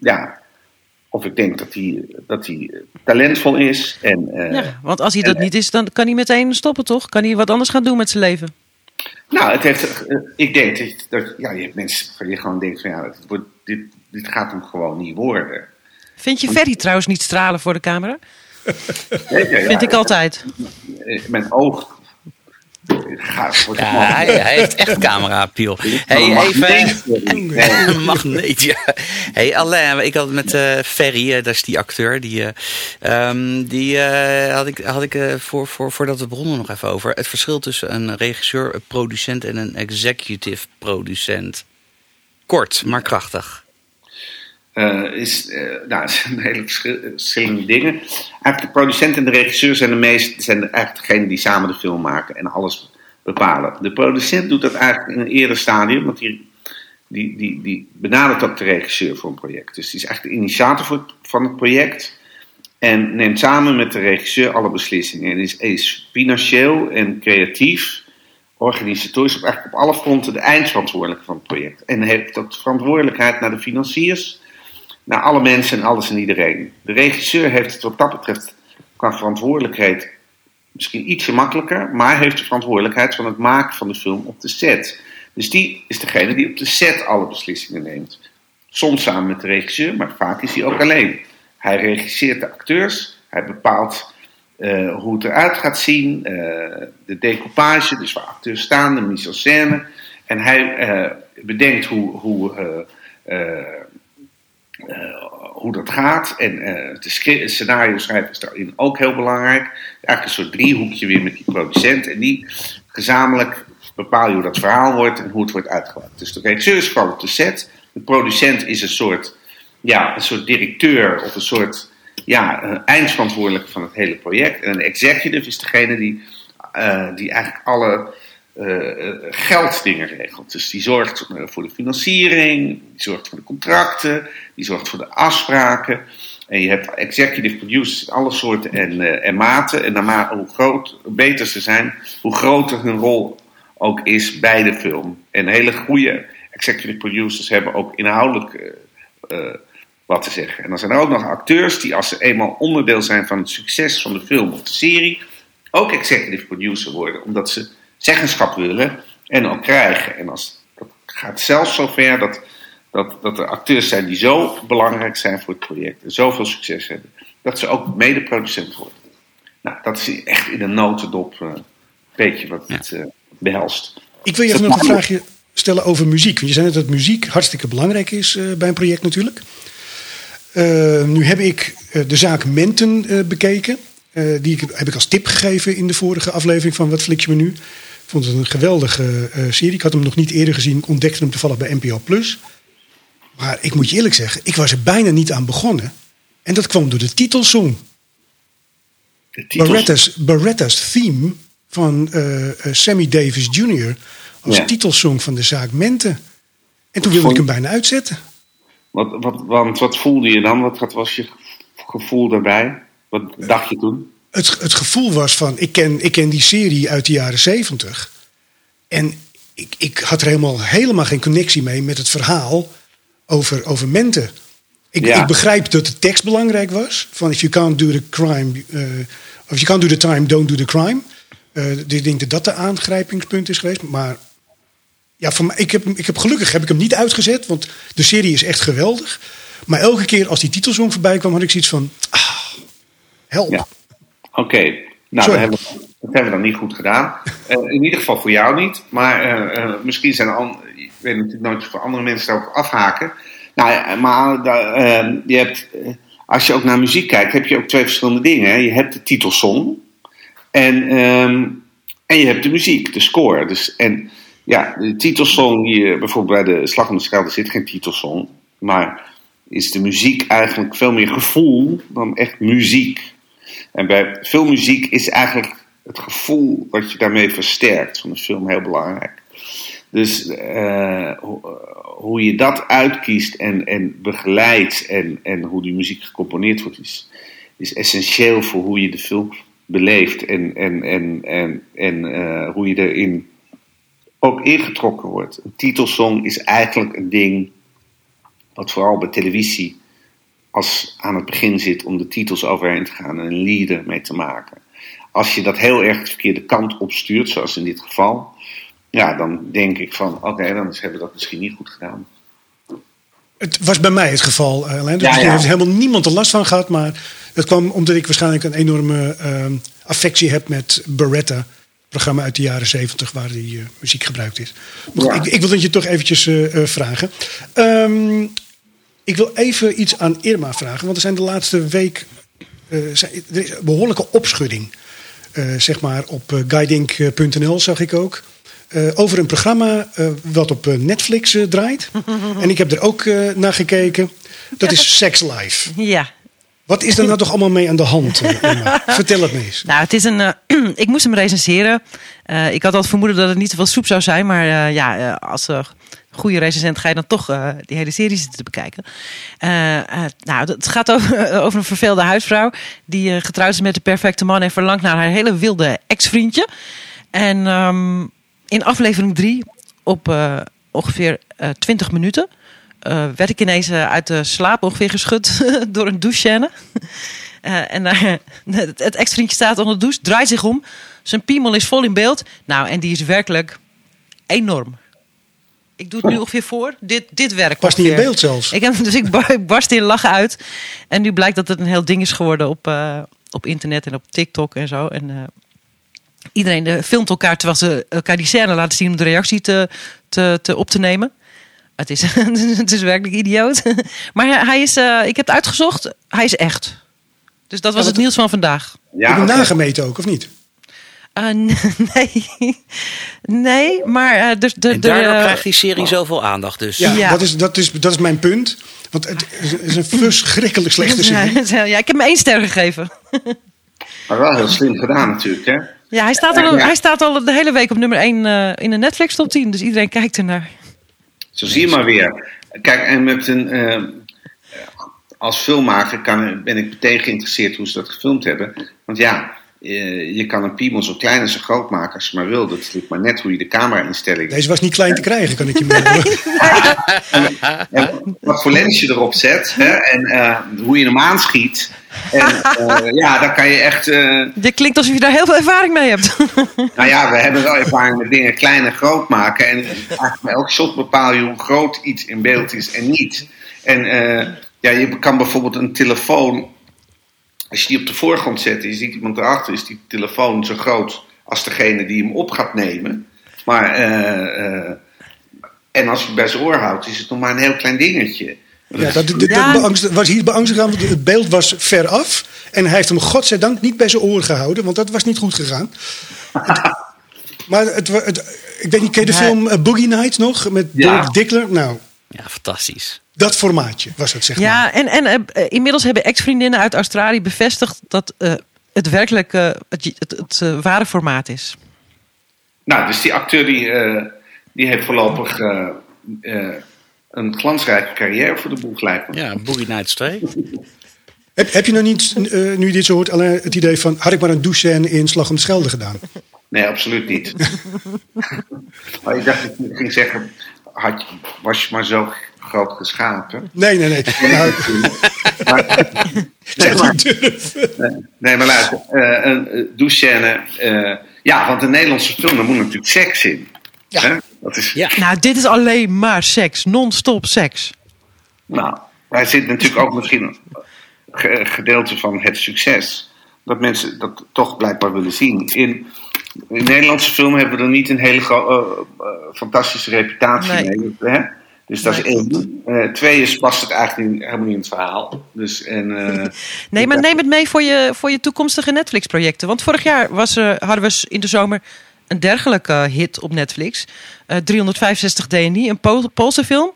ja, of ik denk dat hij, dat hij talentvol is. En, eh, Ja, want als hij dat en- niet is, dan kan hij meteen stoppen, toch? Kan hij wat anders gaan doen met zijn leven? Nou, het heeft, eh, ik denk dat, dat ja, je hebt mensen van je gewoon denkt van ja, het wordt, dit, dit gaat hem gewoon niet worden. Vind je Ferry trouwens niet stralen voor de camera? Ja, ja, Vind ik altijd. eh, Mijn oog Ja, hij, hij heeft echt camera-appeal. Hey, Een even... magneet. Nee. Een magneet, ja. Hey Alain, ik had met eh, Ferry, eh, dat is die acteur, die, eh, ehm, die eh, had ik, had ik eh, voor, voor, voordat we begonnen nog even over. Het verschil tussen een regisseur, een producent en een executive producent. Kort, maar krachtig. Eh, is, eh, nou, het zijn hele verschil- verschillende dingen. Eigenlijk de producent en de regisseur zijn de meest, zijn eigenlijk degenen die samen de film maken en alles bepalen. De producent doet dat eigenlijk in een eerder stadium, want die, die, die, die benadert ook de regisseur voor een project. Dus die is eigenlijk de initiator van het project en neemt samen met de regisseur alle beslissingen. En is, financieel en creatief, organisatorisch, op, op alle fronten de eindverantwoordelijke van het project. En heeft dat verantwoordelijkheid naar de financiers, naar alle mensen en alles en iedereen. De regisseur heeft het wat dat betreft qua verantwoordelijkheid misschien ietsje makkelijker, maar heeft de verantwoordelijkheid van het maken van de film op de set. Dus die is degene die op de set alle beslissingen neemt. Soms samen met de regisseur, maar vaak is hij ook alleen. Hij regisseert de acteurs, hij bepaalt eh, hoe het eruit gaat zien, eh, de decoupage, dus waar acteurs staan, de mise en scène. En hij eh, bedenkt hoe, hoe hoe dat gaat. En eh de scenario schrijven is daarin ook heel belangrijk. Eigenlijk een soort driehoekje weer met die producent. En die gezamenlijk bepaal je hoe dat verhaal wordt en hoe het wordt uitgewerkt. Dus de regisseur is vooral op de set. De producent is een soort, ja, een soort directeur of een soort ja, eh, eindverantwoordelijke van het hele project. En een executive is degene die, eh, die eigenlijk alle eh, eh, gelddingen regelt. Dus die zorgt eh, voor de financiering, die zorgt voor de contracten, die zorgt voor de afspraken. En je hebt executive producers in alle soorten en, eh, en maten. En naarmate hoe groot, beter ze zijn, hoe groter hun rol ook is bij de film. En hele goede executive producers hebben ook inhoudelijk eh, eh, wat te zeggen. En dan zijn er ook nog acteurs die als ze eenmaal onderdeel zijn van het succes van de film of de serie, ook executive producer worden, omdat ze zeggenschap willen en ook krijgen. En als, dat gaat zelfs zover dat, dat, dat er acteurs zijn die zo belangrijk zijn voor het project en zoveel succes hebben, dat ze ook mede-producent worden. Nou, dat is echt in een notendop eh, een beetje wat het eh, behelst. Ik wil je even nog een vraagje stellen over muziek. Want je zei net dat muziek hartstikke belangrijk is eh, bij een project natuurlijk. Eh, nu heb ik eh, de zaak Menten eh, bekeken. Eh, die ik- heb ik als tip gegeven in de vorige aflevering van Wat Flik je me nu. Ik vond het een geweldige eh, serie. Ik had hem nog niet eerder gezien. Ik ontdekte hem toevallig bij NPO Plus. Maar ik moet je eerlijk zeggen, ik was er bijna niet aan begonnen. En dat kwam door de titelsong. De titels- theme van eh, eh, Sammy Davis Jr. als Ja. titelsong van de zaak Mente. En toen wilde ik hem bijna uitzetten. Wat, wat, want wat voelde je dan? Wat, wat was je gevoel daarbij? Wat dacht je toen? Het, het gevoel was van, ik ken, ik ken die serie uit de jaren zeventig. En ik, ik had er helemaal, helemaal geen connectie mee met het verhaal over, over Mente. Ik, Ja. ik begrijp dat de tekst belangrijk was. Van if you can't do the crime, eh, of you can't do the time, don't do the crime. Eh, ik denk dat dat de aangrijpingspunt is geweest. Maar ja, voor mij, ik, heb, ik heb gelukkig heb ik hem niet uitgezet, want de serie is echt geweldig. Maar elke keer als die titelsong voorbij kwam, had ik zoiets van, ah, help. Ja. Oké, nou, dat hebben, we, dat hebben we dan niet goed gedaan. Eh, in ieder geval voor jou niet. Maar eh, eh, misschien zijn er ik weet natuurlijk nooit voor andere mensen daarop afhaken. Nou, ja, maar da- eh, je hebt, als je ook naar muziek kijkt, heb je ook twee verschillende dingen. Hè. Je hebt de titelsong en, ehm, en je hebt de muziek, de score. Dus, en ja, de titelsong, eh, bijvoorbeeld bij de Slag om de Schelde zit geen titelsong. Maar is de muziek eigenlijk veel meer gevoel dan echt muziek. En bij filmmuziek is eigenlijk het gevoel wat je daarmee versterkt van de film heel belangrijk. Dus eh, ho- hoe je dat uitkiest en, en begeleidt en, en hoe die muziek gecomponeerd wordt, is, is essentieel voor hoe je de film beleeft en, en, en, en, en eh, hoe je erin ook ingetrokken wordt. Een titelsong is eigenlijk een ding wat vooral bij televisie als aan het begin zit om de titels overheen te gaan en een leader mee te maken. Als je dat heel erg de verkeerde kant opstuurt, zoals in dit geval, ja, dan denk ik van oké, dan hebben we dat misschien niet goed gedaan. Het was bij mij het geval, eh, Alain. Dus Ja, er ja. heeft helemaal niemand er last van gehad. Maar dat kwam omdat ik waarschijnlijk een enorme ehm, affectie heb met Beretta. programma uit de jaren 70 waar die eh, muziek gebruikt is. Maar goed, Ja. ik, ik wil dat je toch eventjes eh, vragen. Ehm, ik wil even iets aan Irma vragen, want er zijn de laatste week eh, zijn, er is een behoorlijke opschudding. eh, zeg maar op eh, guiding.nl zag ik ook. over een programma wat op Netflix draait. en ik heb er ook naar gekeken. Dat is Sex Life. Ja. Wat is er nou toch allemaal mee aan de hand? Vertel het me eens. Nou, het is een. ik moest hem recenseren. Ik had al vermoeden dat het niet zoveel soep zou zijn. Maar ja, als goede recensent ga je dan toch eh, die hele serie zitten te bekijken. Eh, eh, nou, het gaat over, over een verveelde huisvrouw. Die getrouwd is met de perfecte man en verlangt naar haar hele wilde ex-vriendje. En ehm, in aflevering drie, op ongeveer eh 20 minuten. werd ik ineens uit de slaap ongeveer geschud door een douchescène. En het ex-vriendje staat onder de douche, draait zich om. Zijn piemel is vol in beeld. Nou, en die is werkelijk enorm. Ik doe het nu ongeveer voor. Dit, dit werkt Past niet in beeld zelfs. Ik heb, dus ik bar- ik barst in lachen uit. En nu blijkt dat het een heel ding is geworden op, eh, op internet en op TikTok en zo. En eh, iedereen eh, filmt elkaar terwijl ze elkaar die scène laten zien om de reactie te, te, te op te nemen. Het is, het is werkelijk idioot. Maar hij, is, eh, ik heb het uitgezocht, hij is echt. Dus dat was Ja, het nieuws van vandaag. Ja, Heb je hem nagemeten ook, of niet? Eh, nee. nee, maar eh, dus de, En de, daardoor eh, krijgt die serie zoveel aandacht dus. Ja, Ja. Dat, is, dat, is, dat is mijn punt. Want het is een verschrikkelijk slechte serie. ja, ja, ik heb hem één ster gegeven. Maar wel heel slim gedaan natuurlijk, hè? Ja, hij staat al, Ja. hij staat al de hele week op nummer 1 in de Netflix top 10. Dus iedereen kijkt ernaar. Zo zie je maar weer. Kijk, en met een, eh, als filmmaker kan, ben ik meteen geïnteresseerd hoe ze dat gefilmd hebben. Want ja, eh, je kan een piemel zo klein en zo groot maken als je maar wil. Dat ligt maar net hoe je de camera-instelling... Deze was niet klein te krijgen, kan ik je melden. En wat voor lens je erop zet hè, en eh, hoe je hem aanschiet. En eh, ja, dan kan je echt... eh, Dit klinkt alsof je daar heel veel ervaring mee hebt. Nou ja, we hebben wel ervaring met dingen klein en groot maken. En eigenlijk bij elk shot bepaal je hoe groot iets in beeld is en niet. En eh, ja, je kan bijvoorbeeld een telefoon, als je die op de voorgrond zet en je ziet iemand erachter, is die telefoon zo groot als degene die hem op gaat nemen. Maar, eh, eh, en als je het bij zijn oor houdt, is het nog maar een heel klein dingetje. Ja, dat, was hier beangstigend, want het beeld was ver af. En hij heeft hem godzijdank niet bij zijn oor gehouden, want dat was niet goed gegaan. maar het, ik weet niet, ken je de film eh, Boogie Nights nog? Met Ja. Dirk Dickler? Nou, Ja, fantastisch. dat formaatje was het, zeg maar. Ja, en, en eh, inmiddels hebben ex-vriendinnen uit Australië bevestigd dat eh, het werkelijk eh, het, het, het eh, ware formaat is. Nou, dus die acteur die, eh, die heeft voorlopig eh, eh, een glansrijke carrière voor de boeg, lijkt me. Ja, Boogie Nights 2. Heb, heb je nou niet, eh, nu je dit zo hoort, alleen het idee van... had ik maar een douche in Slag om de Schelde gedaan? Nee, absoluut niet. maar ik dacht dat je ging zeggen, had was je maar zo groot geschapen. Nee, nee, nee. Nou, Maar, nee, maar, nee, maar luister, eh, een uh, douchescène. eh, ja, want een Nederlandse film, daar moet natuurlijk seks in. Ja. Hè? Dat is, Ja. Nou, dit is alleen maar seks. Non-stop seks. Nou, daar zit natuurlijk ook misschien een ge- gedeelte van het succes. Dat mensen dat toch blijkbaar willen zien. In, in Nederlandse film hebben we er niet een hele eh, eh, fantastische reputatie Nee. mee. Hè? Dus dat is één. Eh, twee is past het eigenlijk niet, helemaal niet in het verhaal. Dus, en, eh, Nee, maar neem het mee voor je, voor je toekomstige Netflix-projecten. Want vorig jaar was, hadden we in de zomer een dergelijke hit op Netflix. Eh 365 DNI, een Pool- Poolse film.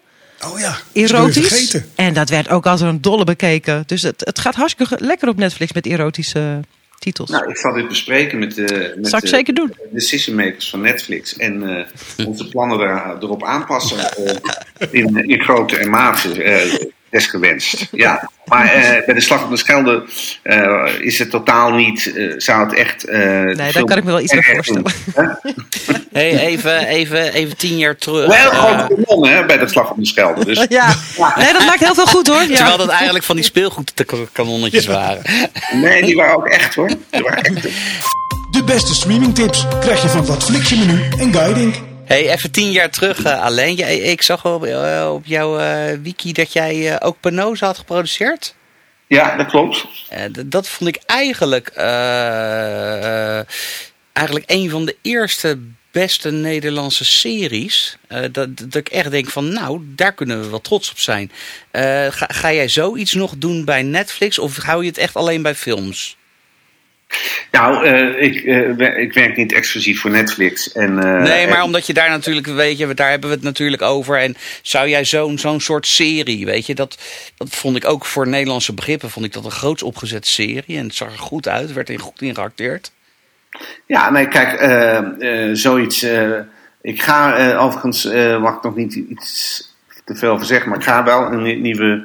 Oh ja, Erotisch. vergeten. En dat werd ook als een dolle bekeken. Dus het, het gaat hartstikke lekker op Netflix met erotische titels. nou, ik zal dit bespreken met de, met Zal ik de zeker doen. decision makers van Netflix. En eh, onze plannen er, erop aanpassen. eh, in, in grootte en mate. Desgewenst. Ja, maar eh, bij de Slag om de Schelde eh, is het totaal niet, eh, zou het echt... eh, de daar kan ik me wel iets bij voorstellen. doen? Hey, even, even, even tien jaar terug. Wel grote kanon, hè, bij de Slag om de Schelde. Dus Ja, nee, dat maakt heel veel goed hoor. Ja. Terwijl dat eigenlijk van die speelgoedkanonnetjes waren. nee, die waren ook echt hoor. Die waren echt. De beste streamingtips krijg je van Wat Flix je menu en Guiding. Hey, even tien jaar terug eh, alleen. Jij- ik zag op, eh, op jouw eh, wiki dat jij ook Penosa had geproduceerd. Ja, dat klopt. Dat vond ik eigenlijk, eigenlijk een van de eerste beste Nederlandse series. dat, dat ik echt denk van, nou, daar kunnen we wel trots op zijn. Ga, ga jij zoiets nog doen bij Netflix of hou je het echt alleen bij films? Nou, eh, ik, eh, ik werk niet exclusief voor Netflix. En, eh, nee, maar en- omdat je daar natuurlijk, weet je, daar hebben we het natuurlijk over. En zou jij zo'n zo'n soort serie, weet je, dat, dat vond ik ook voor Nederlandse begrippen, vond ik dat een groots opgezette serie. En het zag er goed uit, werd er goed in geacteerd. Ja, nee, kijk, zoiets. ik ga overigens, mag ik nog niet iets te veel over zeggen, maar ik ga wel een nie- nieuwe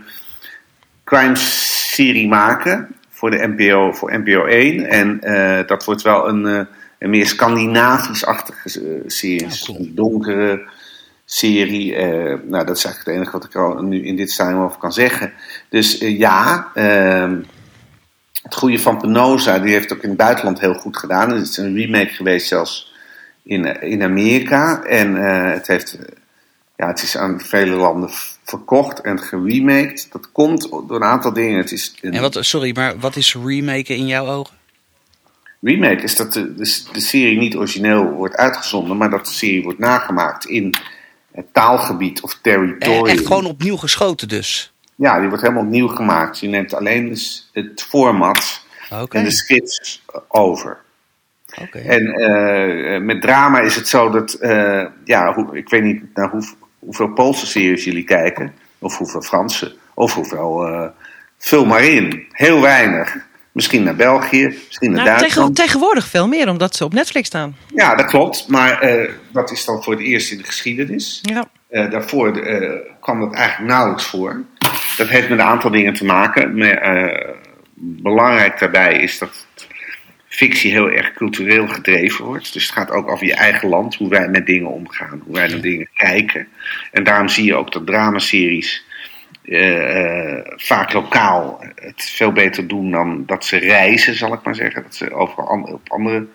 crime-serie maken voor de NPO, voor NPO 1. En eh, dat wordt wel een, eh, een meer Scandinavisch-achtige eh, serie. Cool. Een donkere serie. nou, dat is eigenlijk het enige wat ik er nu in dit stadium over kan zeggen. Dus ja, ehm, het goede van Penosa, die heeft ook in het buitenland heel goed gedaan. Het is een remake geweest zelfs in, in Amerika. En het, heeft, ja, het is aan vele landen verkocht en geremaked. Dat komt door een aantal dingen. Het is een En wat, sorry, maar wat is remaken in jouw ogen? remake is dat de, de, de serie niet origineel wordt uitgezonden, maar dat de serie wordt nagemaakt in het taalgebied of Eh, territorium. Echt gewoon opnieuw geschoten dus. Ja, die wordt helemaal opnieuw gemaakt. Je neemt alleen dus het format en de scripts over. Oké. En eh, met drama is het zo dat, eh, ja, hoe, ik weet niet naar hoe, hoeveel Poolse series jullie kijken, of hoeveel Franse, of hoeveel. eh vul maar in. Heel weinig. Misschien naar België, misschien naar Nou, Duitsland. tegenwoordig veel meer, omdat ze op Netflix staan. Ja, dat klopt. Maar eh, dat is dan voor het eerst in de geschiedenis. Ja. Eh, daarvoor kwam dat eigenlijk nauwelijks voor. Dat heeft met een aantal dingen te maken. Maar, belangrijk daarbij is dat fictie heel erg cultureel gedreven wordt. Dus het gaat ook over je eigen land, hoe wij met dingen omgaan, hoe wij naar dingen kijken. En daarom zie je ook dat dramaseries eh, vaak lokaal het veel beter doen dan dat ze reizen, zal ik maar zeggen. Dat ze overal an- op andere,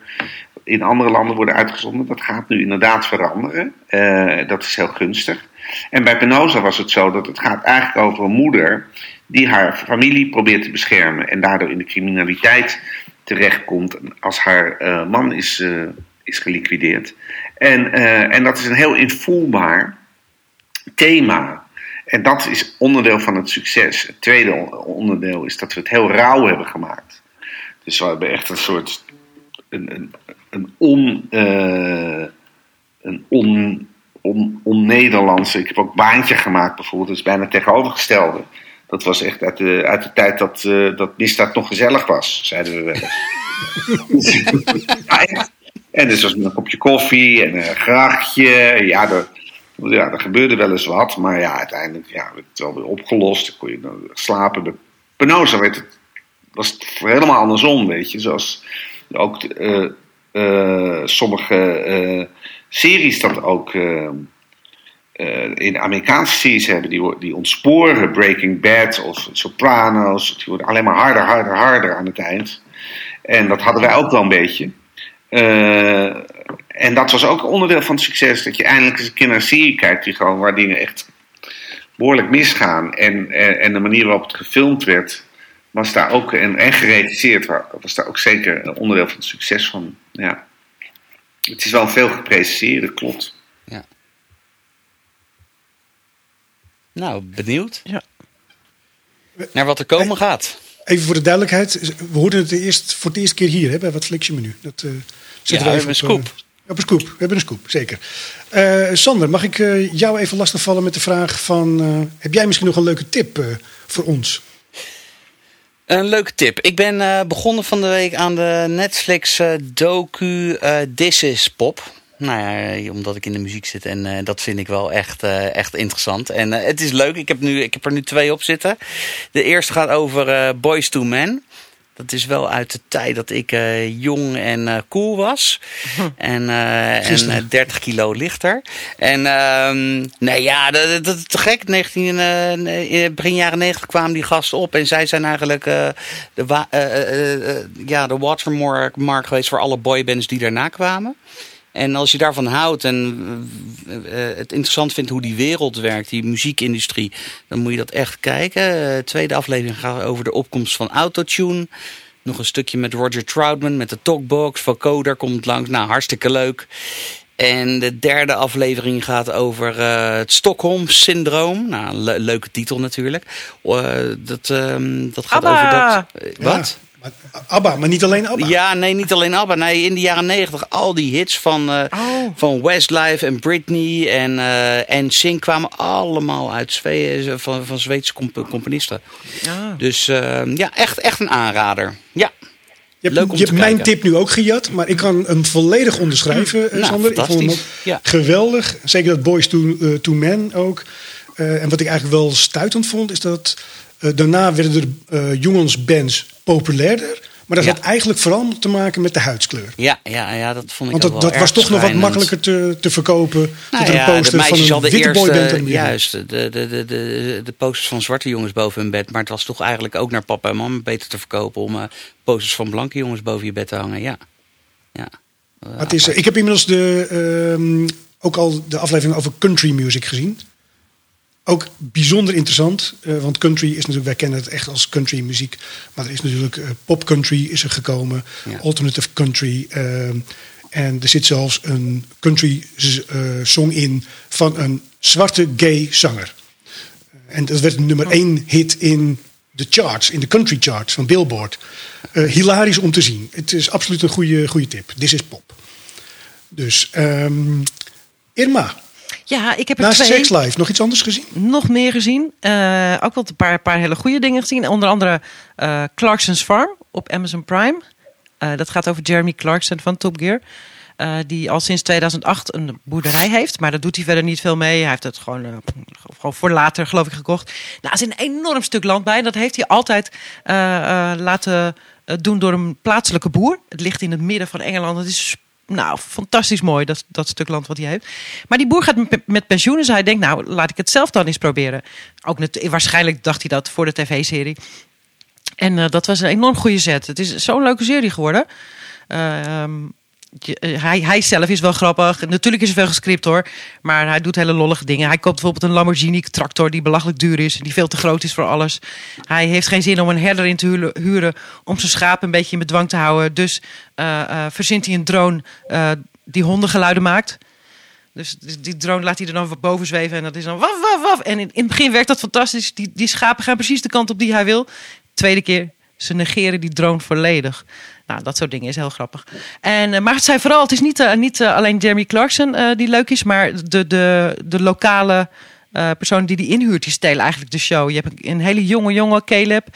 in andere landen worden uitgezonden. Dat gaat nu inderdaad veranderen. Eh, dat is heel gunstig. En bij Penosa was het zo dat het gaat eigenlijk over een moeder die haar familie probeert te beschermen en daardoor in de criminaliteit terechtkomt als haar eh, man is, eh, is geliquideerd. En, eh, en dat is een heel invoelbaar thema. En dat is onderdeel van het succes. Het tweede on- onderdeel is dat we het heel rauw hebben gemaakt. Dus we hebben echt een soort. een, een, een on. een on. On, on-Nederlandse. Ik heb ook baantje gemaakt bijvoorbeeld. Dat is bijna tegenovergestelde. Dat was echt uit de, uit de tijd dat, eh dat misdaad nog gezellig was, zeiden we wel eens. Ja, echt. En dus was met een kopje koffie en een grachtje. Ja, er, ja, er gebeurde wel eens wat. Maar ja, uiteindelijk ja, werd het wel weer opgelost. Dan kon je dan slapen. Bij Penosa werd het, was het helemaal andersom, weet je. Zoals ook eh, eh, sommige series dat ook... eh, eh, in Amerikaanse series hebben, die, die ontsporen Breaking Bad of Sopranos. Die worden alleen maar harder, harder, harder aan het eind. En dat hadden wij ook wel een beetje. Eh, en dat was ook onderdeel van het succes. Dat je eindelijk eens een keer naar een serie kijkt die gewoon, waar dingen echt behoorlijk misgaan. En, en, en de manier waarop het gefilmd werd, was daar ook, en, en geregisseerd, wa- was daar ook zeker een onderdeel van het succes van. Ja. Het is wel veel gepreciseerd, klopt. Nou, benieuwd. Ja. Naar wat er komen gaat. Even voor de duidelijkheid. We hoorden het eerst, voor het eerste keer hier hè, bij Wat Flixje Menu. Dat, eh, zetten we even hebben een op, eh, scoop. op een scoop. We hebben een scoop, zeker. Eh, Sander, mag ik eh, jou even lastigvallen met de vraag van... eh, heb jij misschien nog een leuke tip eh, voor ons? Een leuke tip. Ik ben eh, begonnen van de week aan de Netflix eh, docu eh This is Pop. Nou ja, eh, omdat ik in de muziek zit en eh, dat vind ik wel echt, eh, echt interessant. En het is leuk. Ik heb, nu, ik heb er nu twee op zitten. De eerste gaat over Boys to Men. Dat is wel uit de tijd dat ik jong en cool was. En, en Gisteren. eh, 30 kilo lichter. En ehm nee, ja, dat, dat, is te gek. 19, eh, in begin jaren 90 kwamen die gasten op. En zij zijn eigenlijk de, ja, de watermark mark geweest voor alle boybands die daarna kwamen. En als je daarvan houdt en eh, eh, het interessant vindt hoe die wereld werkt, die muziekindustrie, dan moet je dat echt kijken. Eh, tweede aflevering gaat over de opkomst van autotune. Nog een stukje met Roger Troutman, met de Talkbox. Vocoder komt langs. Nou, hartstikke leuk. En de derde aflevering gaat over het Stockholm-syndroom. Nou, le- leuke titel natuurlijk. Dat, ehm, dat gaat Abba! over dat... wat? Ja, maar, Abba, maar niet alleen Abba. Ja, nee, niet alleen ABBA. Nee, in de jaren negentig al die hits van, eh, Oh. van Westlife en Britney en, eh en Sing kwamen allemaal uit Zwe van, van Zweedse comp componisten. Ah. Dus eh, ja, echt, echt een aanrader. Ja, Je hebt, Leuk om je te hebt mijn tip nu ook gejat, maar ik kan hem volledig onderschrijven, eh, Nou, Sander. Ik vond hem. Ja. geweldig. Zeker dat Boys to, eh, to Men ook. Eh, en wat ik eigenlijk wel stuitend vond, is dat eh, daarna werden er eh jongensbands populairder. Maar dat Ja. had eigenlijk vooral te maken met de huidskleur. ja, ja, ja dat vond ik Want ook dat, was toch nog wat makkelijker te, te verkopen. Nou dat er een de poster van een witte eerst, boyband eh, de juist, de, de, de, de, de posters van zwarte jongens boven hun bed. Maar het was toch eigenlijk ook naar papa en mama beter te verkopen om posters van blanke jongens boven je bed te hangen. Ja, ja. Het is, ik heb inmiddels de, ehm, ook al de aflevering over country music gezien. Ook bijzonder interessant, eh, want country is natuurlijk, wij kennen het echt als country muziek. Maar er is natuurlijk eh, pop country is er gekomen, Ja. alternative country. ehm, en er zit zelfs een country eh, song in van een zwarte gay zanger. En dat werd nummer één hit in de charts, in de country charts van Billboard. Eh, hilarisch om te zien. Het is absoluut een goede, goede tip. This is pop. Dus ehm, Irma, Ja, ik heb er naast twee. Sex Life nog iets anders gezien? nog meer gezien. Eh, ook wel een paar, paar hele goede dingen gezien. Onder andere eh, Clarkson's Farm op Amazon Prime. Eh, dat gaat over Jeremy Clarkson van Top Gear. Die al sinds 2008 een boerderij heeft. Maar daar doet hij verder niet veel mee. Hij heeft het gewoon, gewoon voor later, geloof ik, gekocht. Nou, er zit een enorm stuk land bij. Dat heeft hij altijd laten doen door een plaatselijke boer. Het ligt in het midden van Engeland. Het is nou, fantastisch mooi, dat, dat stuk land wat hij heeft. Maar die boer gaat met, pensioen. Dus hij denkt, nou, laat ik het zelf dan eens proberen. Ook net, waarschijnlijk dacht hij dat voor de tv-serie. En eh, dat was een enorm goede zet. Het is zo'n leuke serie geworden. Eh, hij, hij zelf is wel grappig. Natuurlijk is er veel gescript hoor. Maar hij doet hele lollige dingen. Hij koopt bijvoorbeeld een Lamborghini tractor die belachelijk duur is. Die veel te groot is voor alles. Hij heeft geen zin om een herder in te huren. Om zijn schaap een beetje in bedwang te houden. Dus eh, eh, verzint hij een drone eh, die hondengeluiden maakt. Dus die die drone laat hij er dan boven zweven. En dat is dan waf, waf, waf. En in, in het begin werkt dat fantastisch. Die, die schapen gaan precies de kant op die hij wil. Tweede keer, ze negeren die drone volledig. Nou, dat soort dingen is heel grappig. En, eh, maar het zijn vooral, het is niet, eh, niet eh, alleen Jeremy Clarkson die leuk is, maar de, de, de lokale personen die die inhuurt, die stelen eigenlijk de show. Je hebt een, hele jonge jongen, Caleb,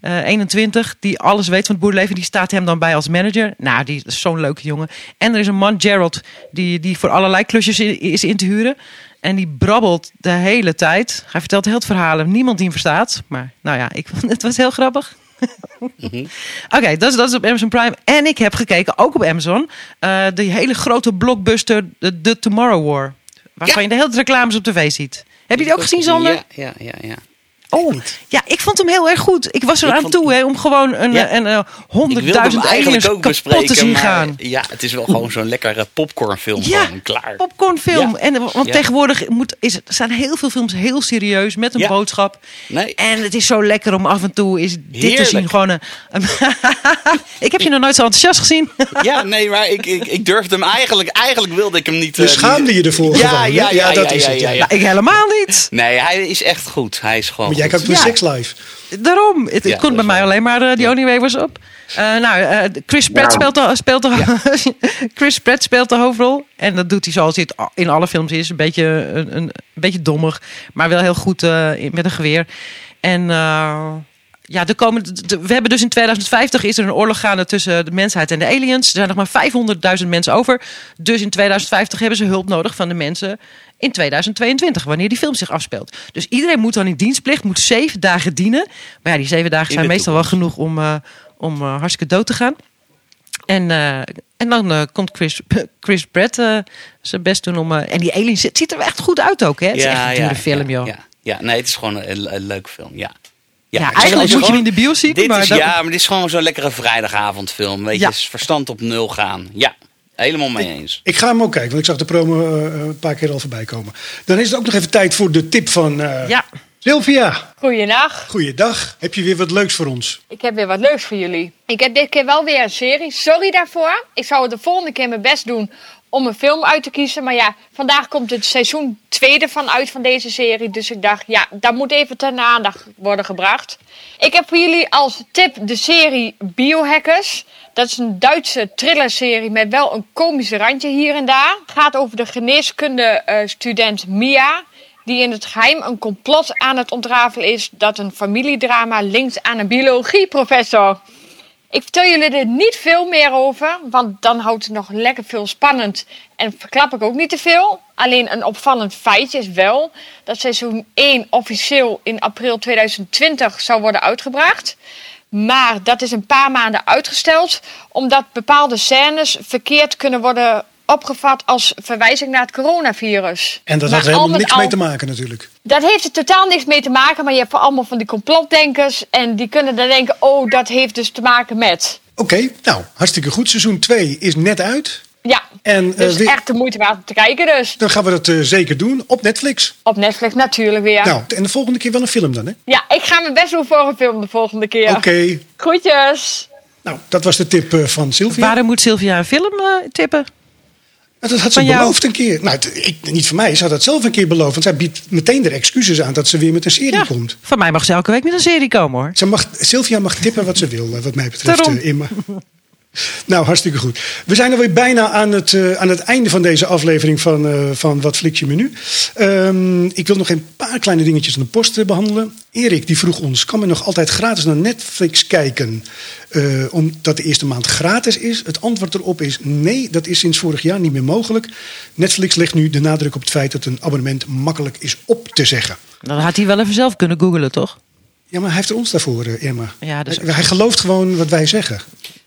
eh 21, die alles weet van het boerleven. Die staat hem dan bij als manager. Nou, die is zo'n leuke jongen. En er is een man, Gerald, die, die voor allerlei klusjes i- is in te huren. En die brabbelt de hele tijd. Hij vertelt heel het verhalen. Niemand die hem verstaat. Maar nou ja, ik, het was heel grappig. Oké, dat, is, dat is op Amazon Prime. En ik heb gekeken, ook op Amazon, eh de hele grote blockbuster The, The Tomorrow War. Waarvan Ja. je de hele reclames op tv ziet. Heb je die ook gezien, Sander? Ja, ja, ja. ja. Oh, ja, ik vond hem heel erg goed. Ik was er Ik aan vond- toe hè, om gewoon een, Ja. een, een, eh, honderdduizend eigenlijk ook kapot te bespreken, zien maar gaan. ja, het is wel gewoon zo'n lekkere popcornfilm. Ja, gewoon klaar. popcornfilm. Ja. En, eh, want Ja. tegenwoordig moet, is, zijn heel veel films heel serieus met een Ja. boodschap. Nee. En het is zo lekker om af en toe is dit te zien. Gewoon een, ik heb je nog nooit zo enthousiast gezien. Ja, nee, maar ik, ik, ik durfde hem eigenlijk, eigenlijk wilde ik hem niet. Je eh, schaamde je ervoor Ja, ja, ja, dat ja, is ja, het. ja, Ja, ja. Nou, ik helemaal niet. Nee, hij is echt goed. Hij is gewoon jij kijkt. Sex Life. Daarom. Het, Ja, kon bij mij alleen maar eh, die Only Way was op. Eh, nou, eh, Chris Pratt speelt, de, speelt, de, Chris Pratt speelt de hoofdrol. En dat doet hij zoals hij het in alle films is. Een beetje, een, een, een beetje dommig. Maar wel heel goed eh, in- met een geweer. En eh, ja, de- we hebben dus in 2050 is er een oorlog gaande tussen de mensheid en de aliens. Er zijn nog maar 500.000 mensen over. Dus in 2050 hebben ze hulp nodig van de mensen in 2022, wanneer die film zich afspeelt. Dus iedereen moet dan in dienstplicht, moet zeven dagen dienen. Maar ja, die zeven dagen zijn meestal wel genoeg om, eh, om eh, hartstikke dood te gaan. En, eh, en dan komt Chris, Chris Pratt eh, zijn best doen om... en die aliens, het ziet er echt goed uit ook, hè? Het is echt een dure film, ja, joh. Ja, ja, nee, het is gewoon een, een leuke film, ja. Ja, ik eigenlijk moet je hem in de bios zien, Dit maar is, dat- Ja, maar dit is gewoon zo'n lekkere vrijdagavondfilm. Weet Ja. je, is verstand op nul gaan. Ja, helemaal mee eens. Ik ga hem ook kijken, want ik zag de promo eh, een paar keer al voorbij komen. Dan is het ook nog even tijd voor de tip van, eh, Ja, Sylvia, Goeiedag. goeiedag. Heb je weer wat leuks voor ons? Ik heb weer wat leuks voor jullie. Ik heb dit keer wel weer een serie. Sorry daarvoor. Ik zou het de volgende keer mijn best doen om een film uit te kiezen. Maar ja, vandaag komt het seizoen tweede van uit van deze serie. Dus ik dacht, ja, dat moet even ten aandacht worden gebracht. Ik heb voor jullie als tip de serie Biohackers. Dat is een Duitse thrillerserie met wel een komische randje hier en daar. Het gaat over de geneeskunde-student Mia. Die in het geheim een complot aan het ontrafelen is dat een familiedrama linkt aan een biologieprofessor. Ik vertel jullie er niet veel meer over, want dan houdt het nog lekker veel spannend. En verklap ik ook niet te veel. Alleen een opvallend feitje is wel dat seizoen 1 officieel in april 2020 zou worden uitgebracht. Maar dat is een paar maanden uitgesteld, omdat bepaalde scènes verkeerd kunnen worden opgevat als verwijzing naar het coronavirus. En dat Maar had er helemaal niks al- mee te maken natuurlijk. dat heeft er totaal niks mee te maken, maar je hebt voor allemaal van die complotdenkers. En die kunnen dan denken, oh, dat heeft dus te maken met. Oké, nou, hartstikke goed. Seizoen 2 is net uit. Ja, En, eh, dus weer- echt de moeite waard om te kijken dus. Dan gaan we dat eh, zeker doen op Netflix. Op Netflix natuurlijk weer. Nou, en de volgende keer wel een film dan, hè? Ja, ik ga mijn best doen voor een film de volgende keer. Oké. Groetjes. Nou, dat was de tip eh, van Sylvia. Waarom moet Sylvia een film eh, tippen? Dat had ze van jou? beloofd een keer. Nou, ik, niet van mij, ze had dat zelf een keer beloofd. Want zij biedt meteen er excuses aan dat ze weer met een serie Ja, komt. van mij mag ze elke week met een serie komen hoor. Ze mag, Sylvia mag tippen wat ze wil, wat mij betreft, Daarom. eh. Nou, hartstikke goed. We zijn alweer bijna aan het, eh, aan het einde van deze aflevering van, eh, van Wat Flikt je Menu. Ehm, ik wil nog een paar kleine dingetjes aan de post eh, behandelen. Erik die vroeg ons, kan men nog altijd gratis naar Netflix kijken? omdat de eerste maand gratis is? Het antwoord erop is nee, dat is sinds vorig jaar niet meer mogelijk. Netflix legt nu de nadruk op het feit dat een abonnement makkelijk is op te zeggen. Dan had hij wel even zelf kunnen googlen, toch? Ja, maar hij heeft er ons daarvoor, eh, Irma. Ja, ook hij, hij gelooft gewoon wat wij zeggen.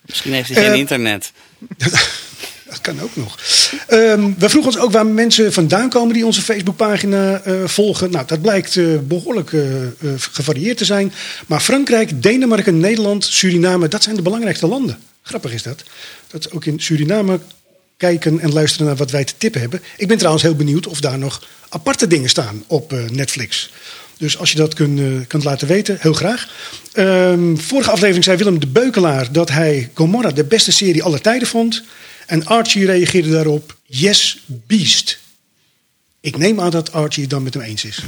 Misschien heeft hij geen Eh, internet. Dat kan ook nog. Ehm, we vroegen ons ook waar mensen vandaan komen die onze Facebookpagina eh volgen. Nou, dat blijkt eh, behoorlijk eh, eh, gevarieerd te zijn. Maar Frankrijk, Denemarken, Nederland, Suriname, dat zijn de belangrijkste landen. Grappig is dat. Dat ook in Suriname kijken en luisteren naar wat wij te tippen hebben. Ik ben trouwens heel benieuwd of daar nog aparte dingen staan op eh, Netflix. Dus als je dat kunt, eh, kunt laten weten, heel graag. Ehm, vorige aflevering zei Willem de Beukelaar dat hij Gomorra de beste serie aller tijden vond. En Archie reageerde daarop: Yes, Beast. Ik neem aan dat Archie het dan met hem eens is.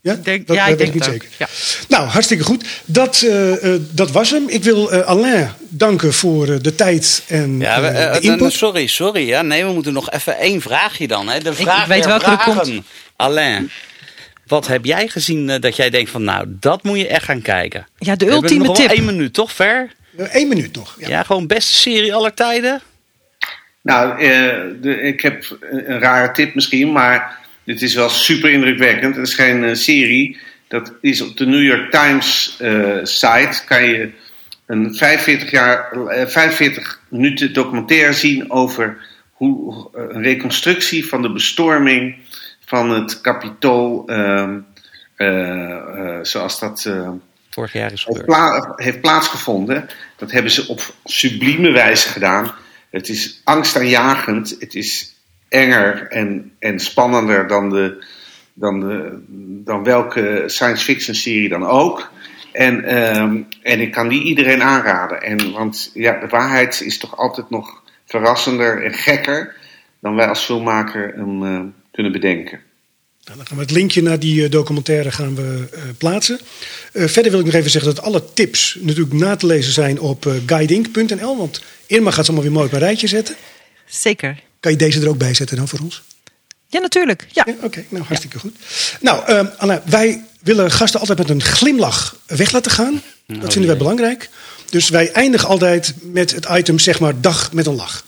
Ja, denk- dat, ja, dat ik weet denk niet het zeker. ook, Nou, hartstikke goed. Dat, eh, eh, dat was hem. Ik wil eh, Alain danken voor eh, de tijd en Ja, we, de input. sorry, sorry. Ja, nee, we moeten nog even één vraagje dan. Hè. De vraag ik weet der welke er vragen. komt. Alain, wat heb jij gezien eh, dat jij denkt van nou, dat moet je echt gaan kijken? Ja, de We hebben ultieme nog tip. één minuut, toch ver? Eén minuut nog. Ja. Ja, gewoon beste serie aller tijden? Nou, eh, de, ik heb een, rare tip misschien, maar dit is wel super indrukwekkend. Het is geen eh, serie. Dat is op de New York Times eh, site. Kan je een 45, jaar, eh, 45 minuten documentaire zien over hoe, een reconstructie van de bestorming van het Capitool. ehm, eh, eh, zoals dat. eh, Vorig jaar is gebeurd. pla- heeft plaatsgevonden. Dat hebben ze op sublieme wijze gedaan. Het is angstaanjagend. Het is enger en, en spannender dan, de, dan, de, dan welke science fiction serie dan ook. En, ehm, en ik kan die iedereen aanraden. En, want ja, de waarheid is toch altijd nog verrassender en gekker dan wij als filmmaker hem kunnen bedenken. Nou, dan gaan we het linkje naar die eh, documentaire gaan we eh, plaatsen. Eh, verder wil ik nog even zeggen dat alle tips natuurlijk na te lezen zijn op guiding.nl. Want Irma gaat ze allemaal weer mooi op een rijtje zetten. Zeker. Kan je deze er ook bij zetten dan voor ons? Ja, natuurlijk. Ja. Ja, Oké, nou hartstikke goed. Nou, ehm, Anna, wij willen gasten altijd met een glimlach weg laten gaan. Dat vinden wij belangrijk. Dus wij eindigen altijd met het item, zeg maar, dag met een lach.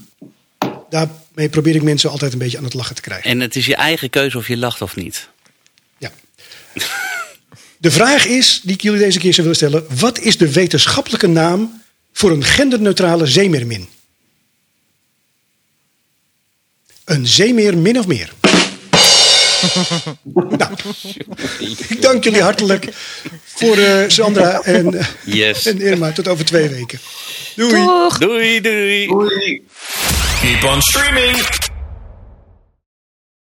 Daarmee probeer ik mensen altijd een beetje aan het lachen te krijgen. En het is je eigen keuze of je lacht of niet. Ja. De vraag is, die ik jullie deze keer zou willen stellen: wat is de wetenschappelijke naam voor een genderneutrale zeemeermin? Een zeemeer min of meer. nou, ik dank jullie hartelijk voor eh, Sandra en, Yes. en Irma. Tot over twee weken. Doei. Doeg! Doei, doei. Doei! Keep on streaming.